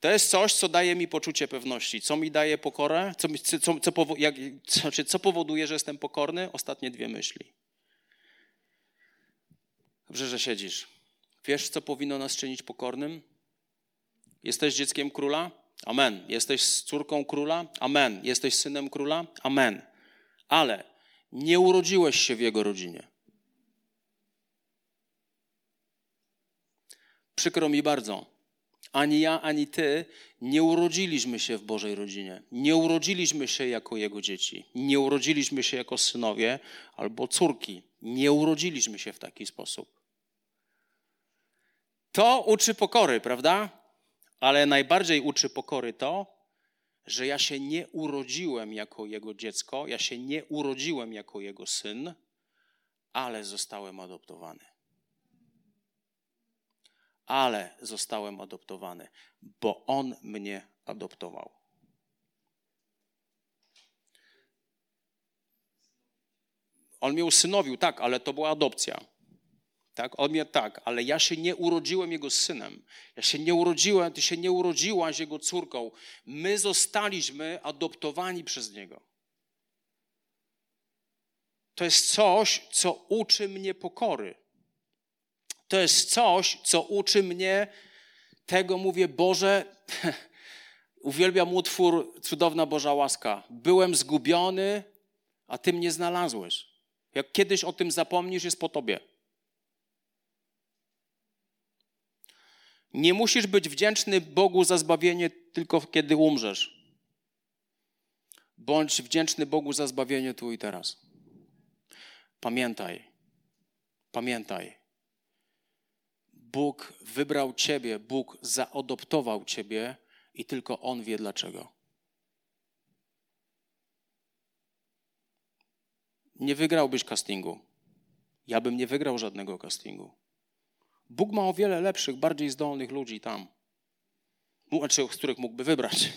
To jest coś, co daje mi poczucie pewności. Co mi daje pokorę? Co, co, co, powo jak, co, znaczy, co powoduje, że jestem pokorny? Ostatnie dwie myśli. Dobrze, że siedzisz. Wiesz, co powinno nas czynić pokornym? Jesteś dzieckiem króla? Amen. Jesteś córką króla? Amen. Jesteś synem króla? Amen. Ale nie urodziłeś się w jego rodzinie. Przykro mi bardzo. Ani ja, ani ty nie urodziliśmy się w Bożej rodzinie. Nie urodziliśmy się jako Jego dzieci. Nie urodziliśmy się jako synowie albo córki. Nie urodziliśmy się w taki sposób. To uczy pokory, prawda? Ale najbardziej uczy pokory to, że ja się nie urodziłem jako Jego dziecko, ja się nie urodziłem jako Jego syn, ale zostałem adoptowany ale zostałem adoptowany, bo On mnie adoptował. On mnie usynowił, tak, ale to była adopcja. Tak, on mnie tak, ale ja się nie urodziłem jego synem. Ja się nie urodziłem, ty się nie urodziłaś jego córką. My zostaliśmy adoptowani przez niego. To jest coś, co uczy mnie pokory to jest coś, co uczy mnie tego, mówię, Boże, uwielbiam utwór Cudowna Boża Łaska. Byłem zgubiony, a Ty mnie znalazłeś. Jak kiedyś o tym zapomnisz, jest po Tobie. Nie musisz być wdzięczny Bogu za zbawienie tylko kiedy umrzesz. Bądź wdzięczny Bogu za zbawienie tu i teraz. Pamiętaj, pamiętaj, Bóg wybrał Ciebie, Bóg zaadoptował Ciebie i tylko On wie dlaczego. Nie wygrałbyś castingu. Ja bym nie wygrał żadnego castingu. Bóg ma o wiele lepszych, bardziej zdolnych ludzi tam, znaczy, z których mógłby wybrać.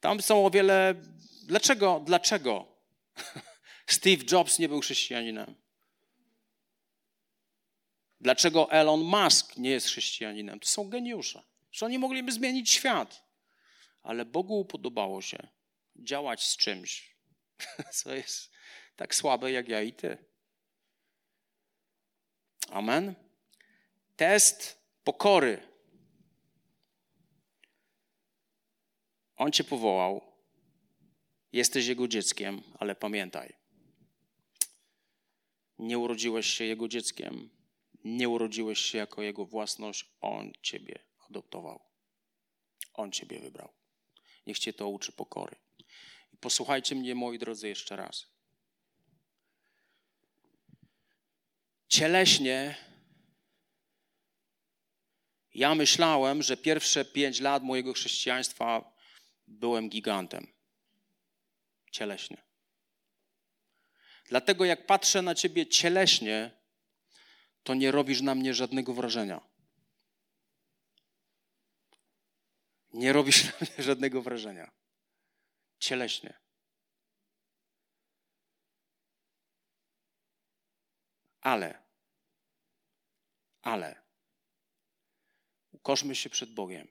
Tam są o wiele. Dlaczego? Dlaczego Steve Jobs nie był chrześcijaninem? Dlaczego Elon Musk nie jest chrześcijaninem? To są geniusze. Że oni mogliby zmienić świat. Ale Bogu podobało się działać z czymś, co jest tak słabe jak ja i ty. Amen. Test pokory. On cię powołał. Jesteś jego dzieckiem, ale pamiętaj. Nie urodziłeś się jego dzieckiem, nie urodziłeś się jako Jego własność, On Ciebie adoptował. On Ciebie wybrał. Niech Cię to uczy pokory. I posłuchajcie mnie, moi drodzy, jeszcze raz. Cieleśnie ja myślałem, że pierwsze pięć lat mojego chrześcijaństwa byłem gigantem. Cieleśnie. Dlatego jak patrzę na ciebie cieleśnie, to nie robisz na mnie żadnego wrażenia. Nie robisz na mnie żadnego wrażenia. Cieleśnie. Ale, ale, ukoszmy się przed Bogiem.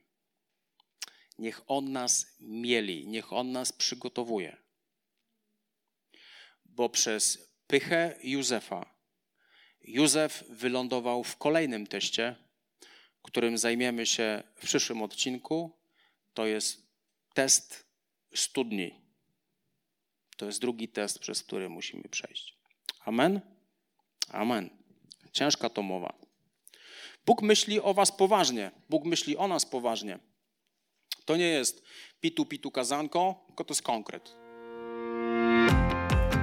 Niech On nas mieli, niech On nas przygotowuje. Bo przez pychę Józefa Józef wylądował w kolejnym teście, którym zajmiemy się w przyszłym odcinku. To jest test studni. To jest drugi test, przez który musimy przejść. Amen? Amen. Ciężka to mowa. Bóg myśli o Was poważnie. Bóg myśli o nas poważnie. To nie jest pitu pitu kazanko, tylko to jest konkret.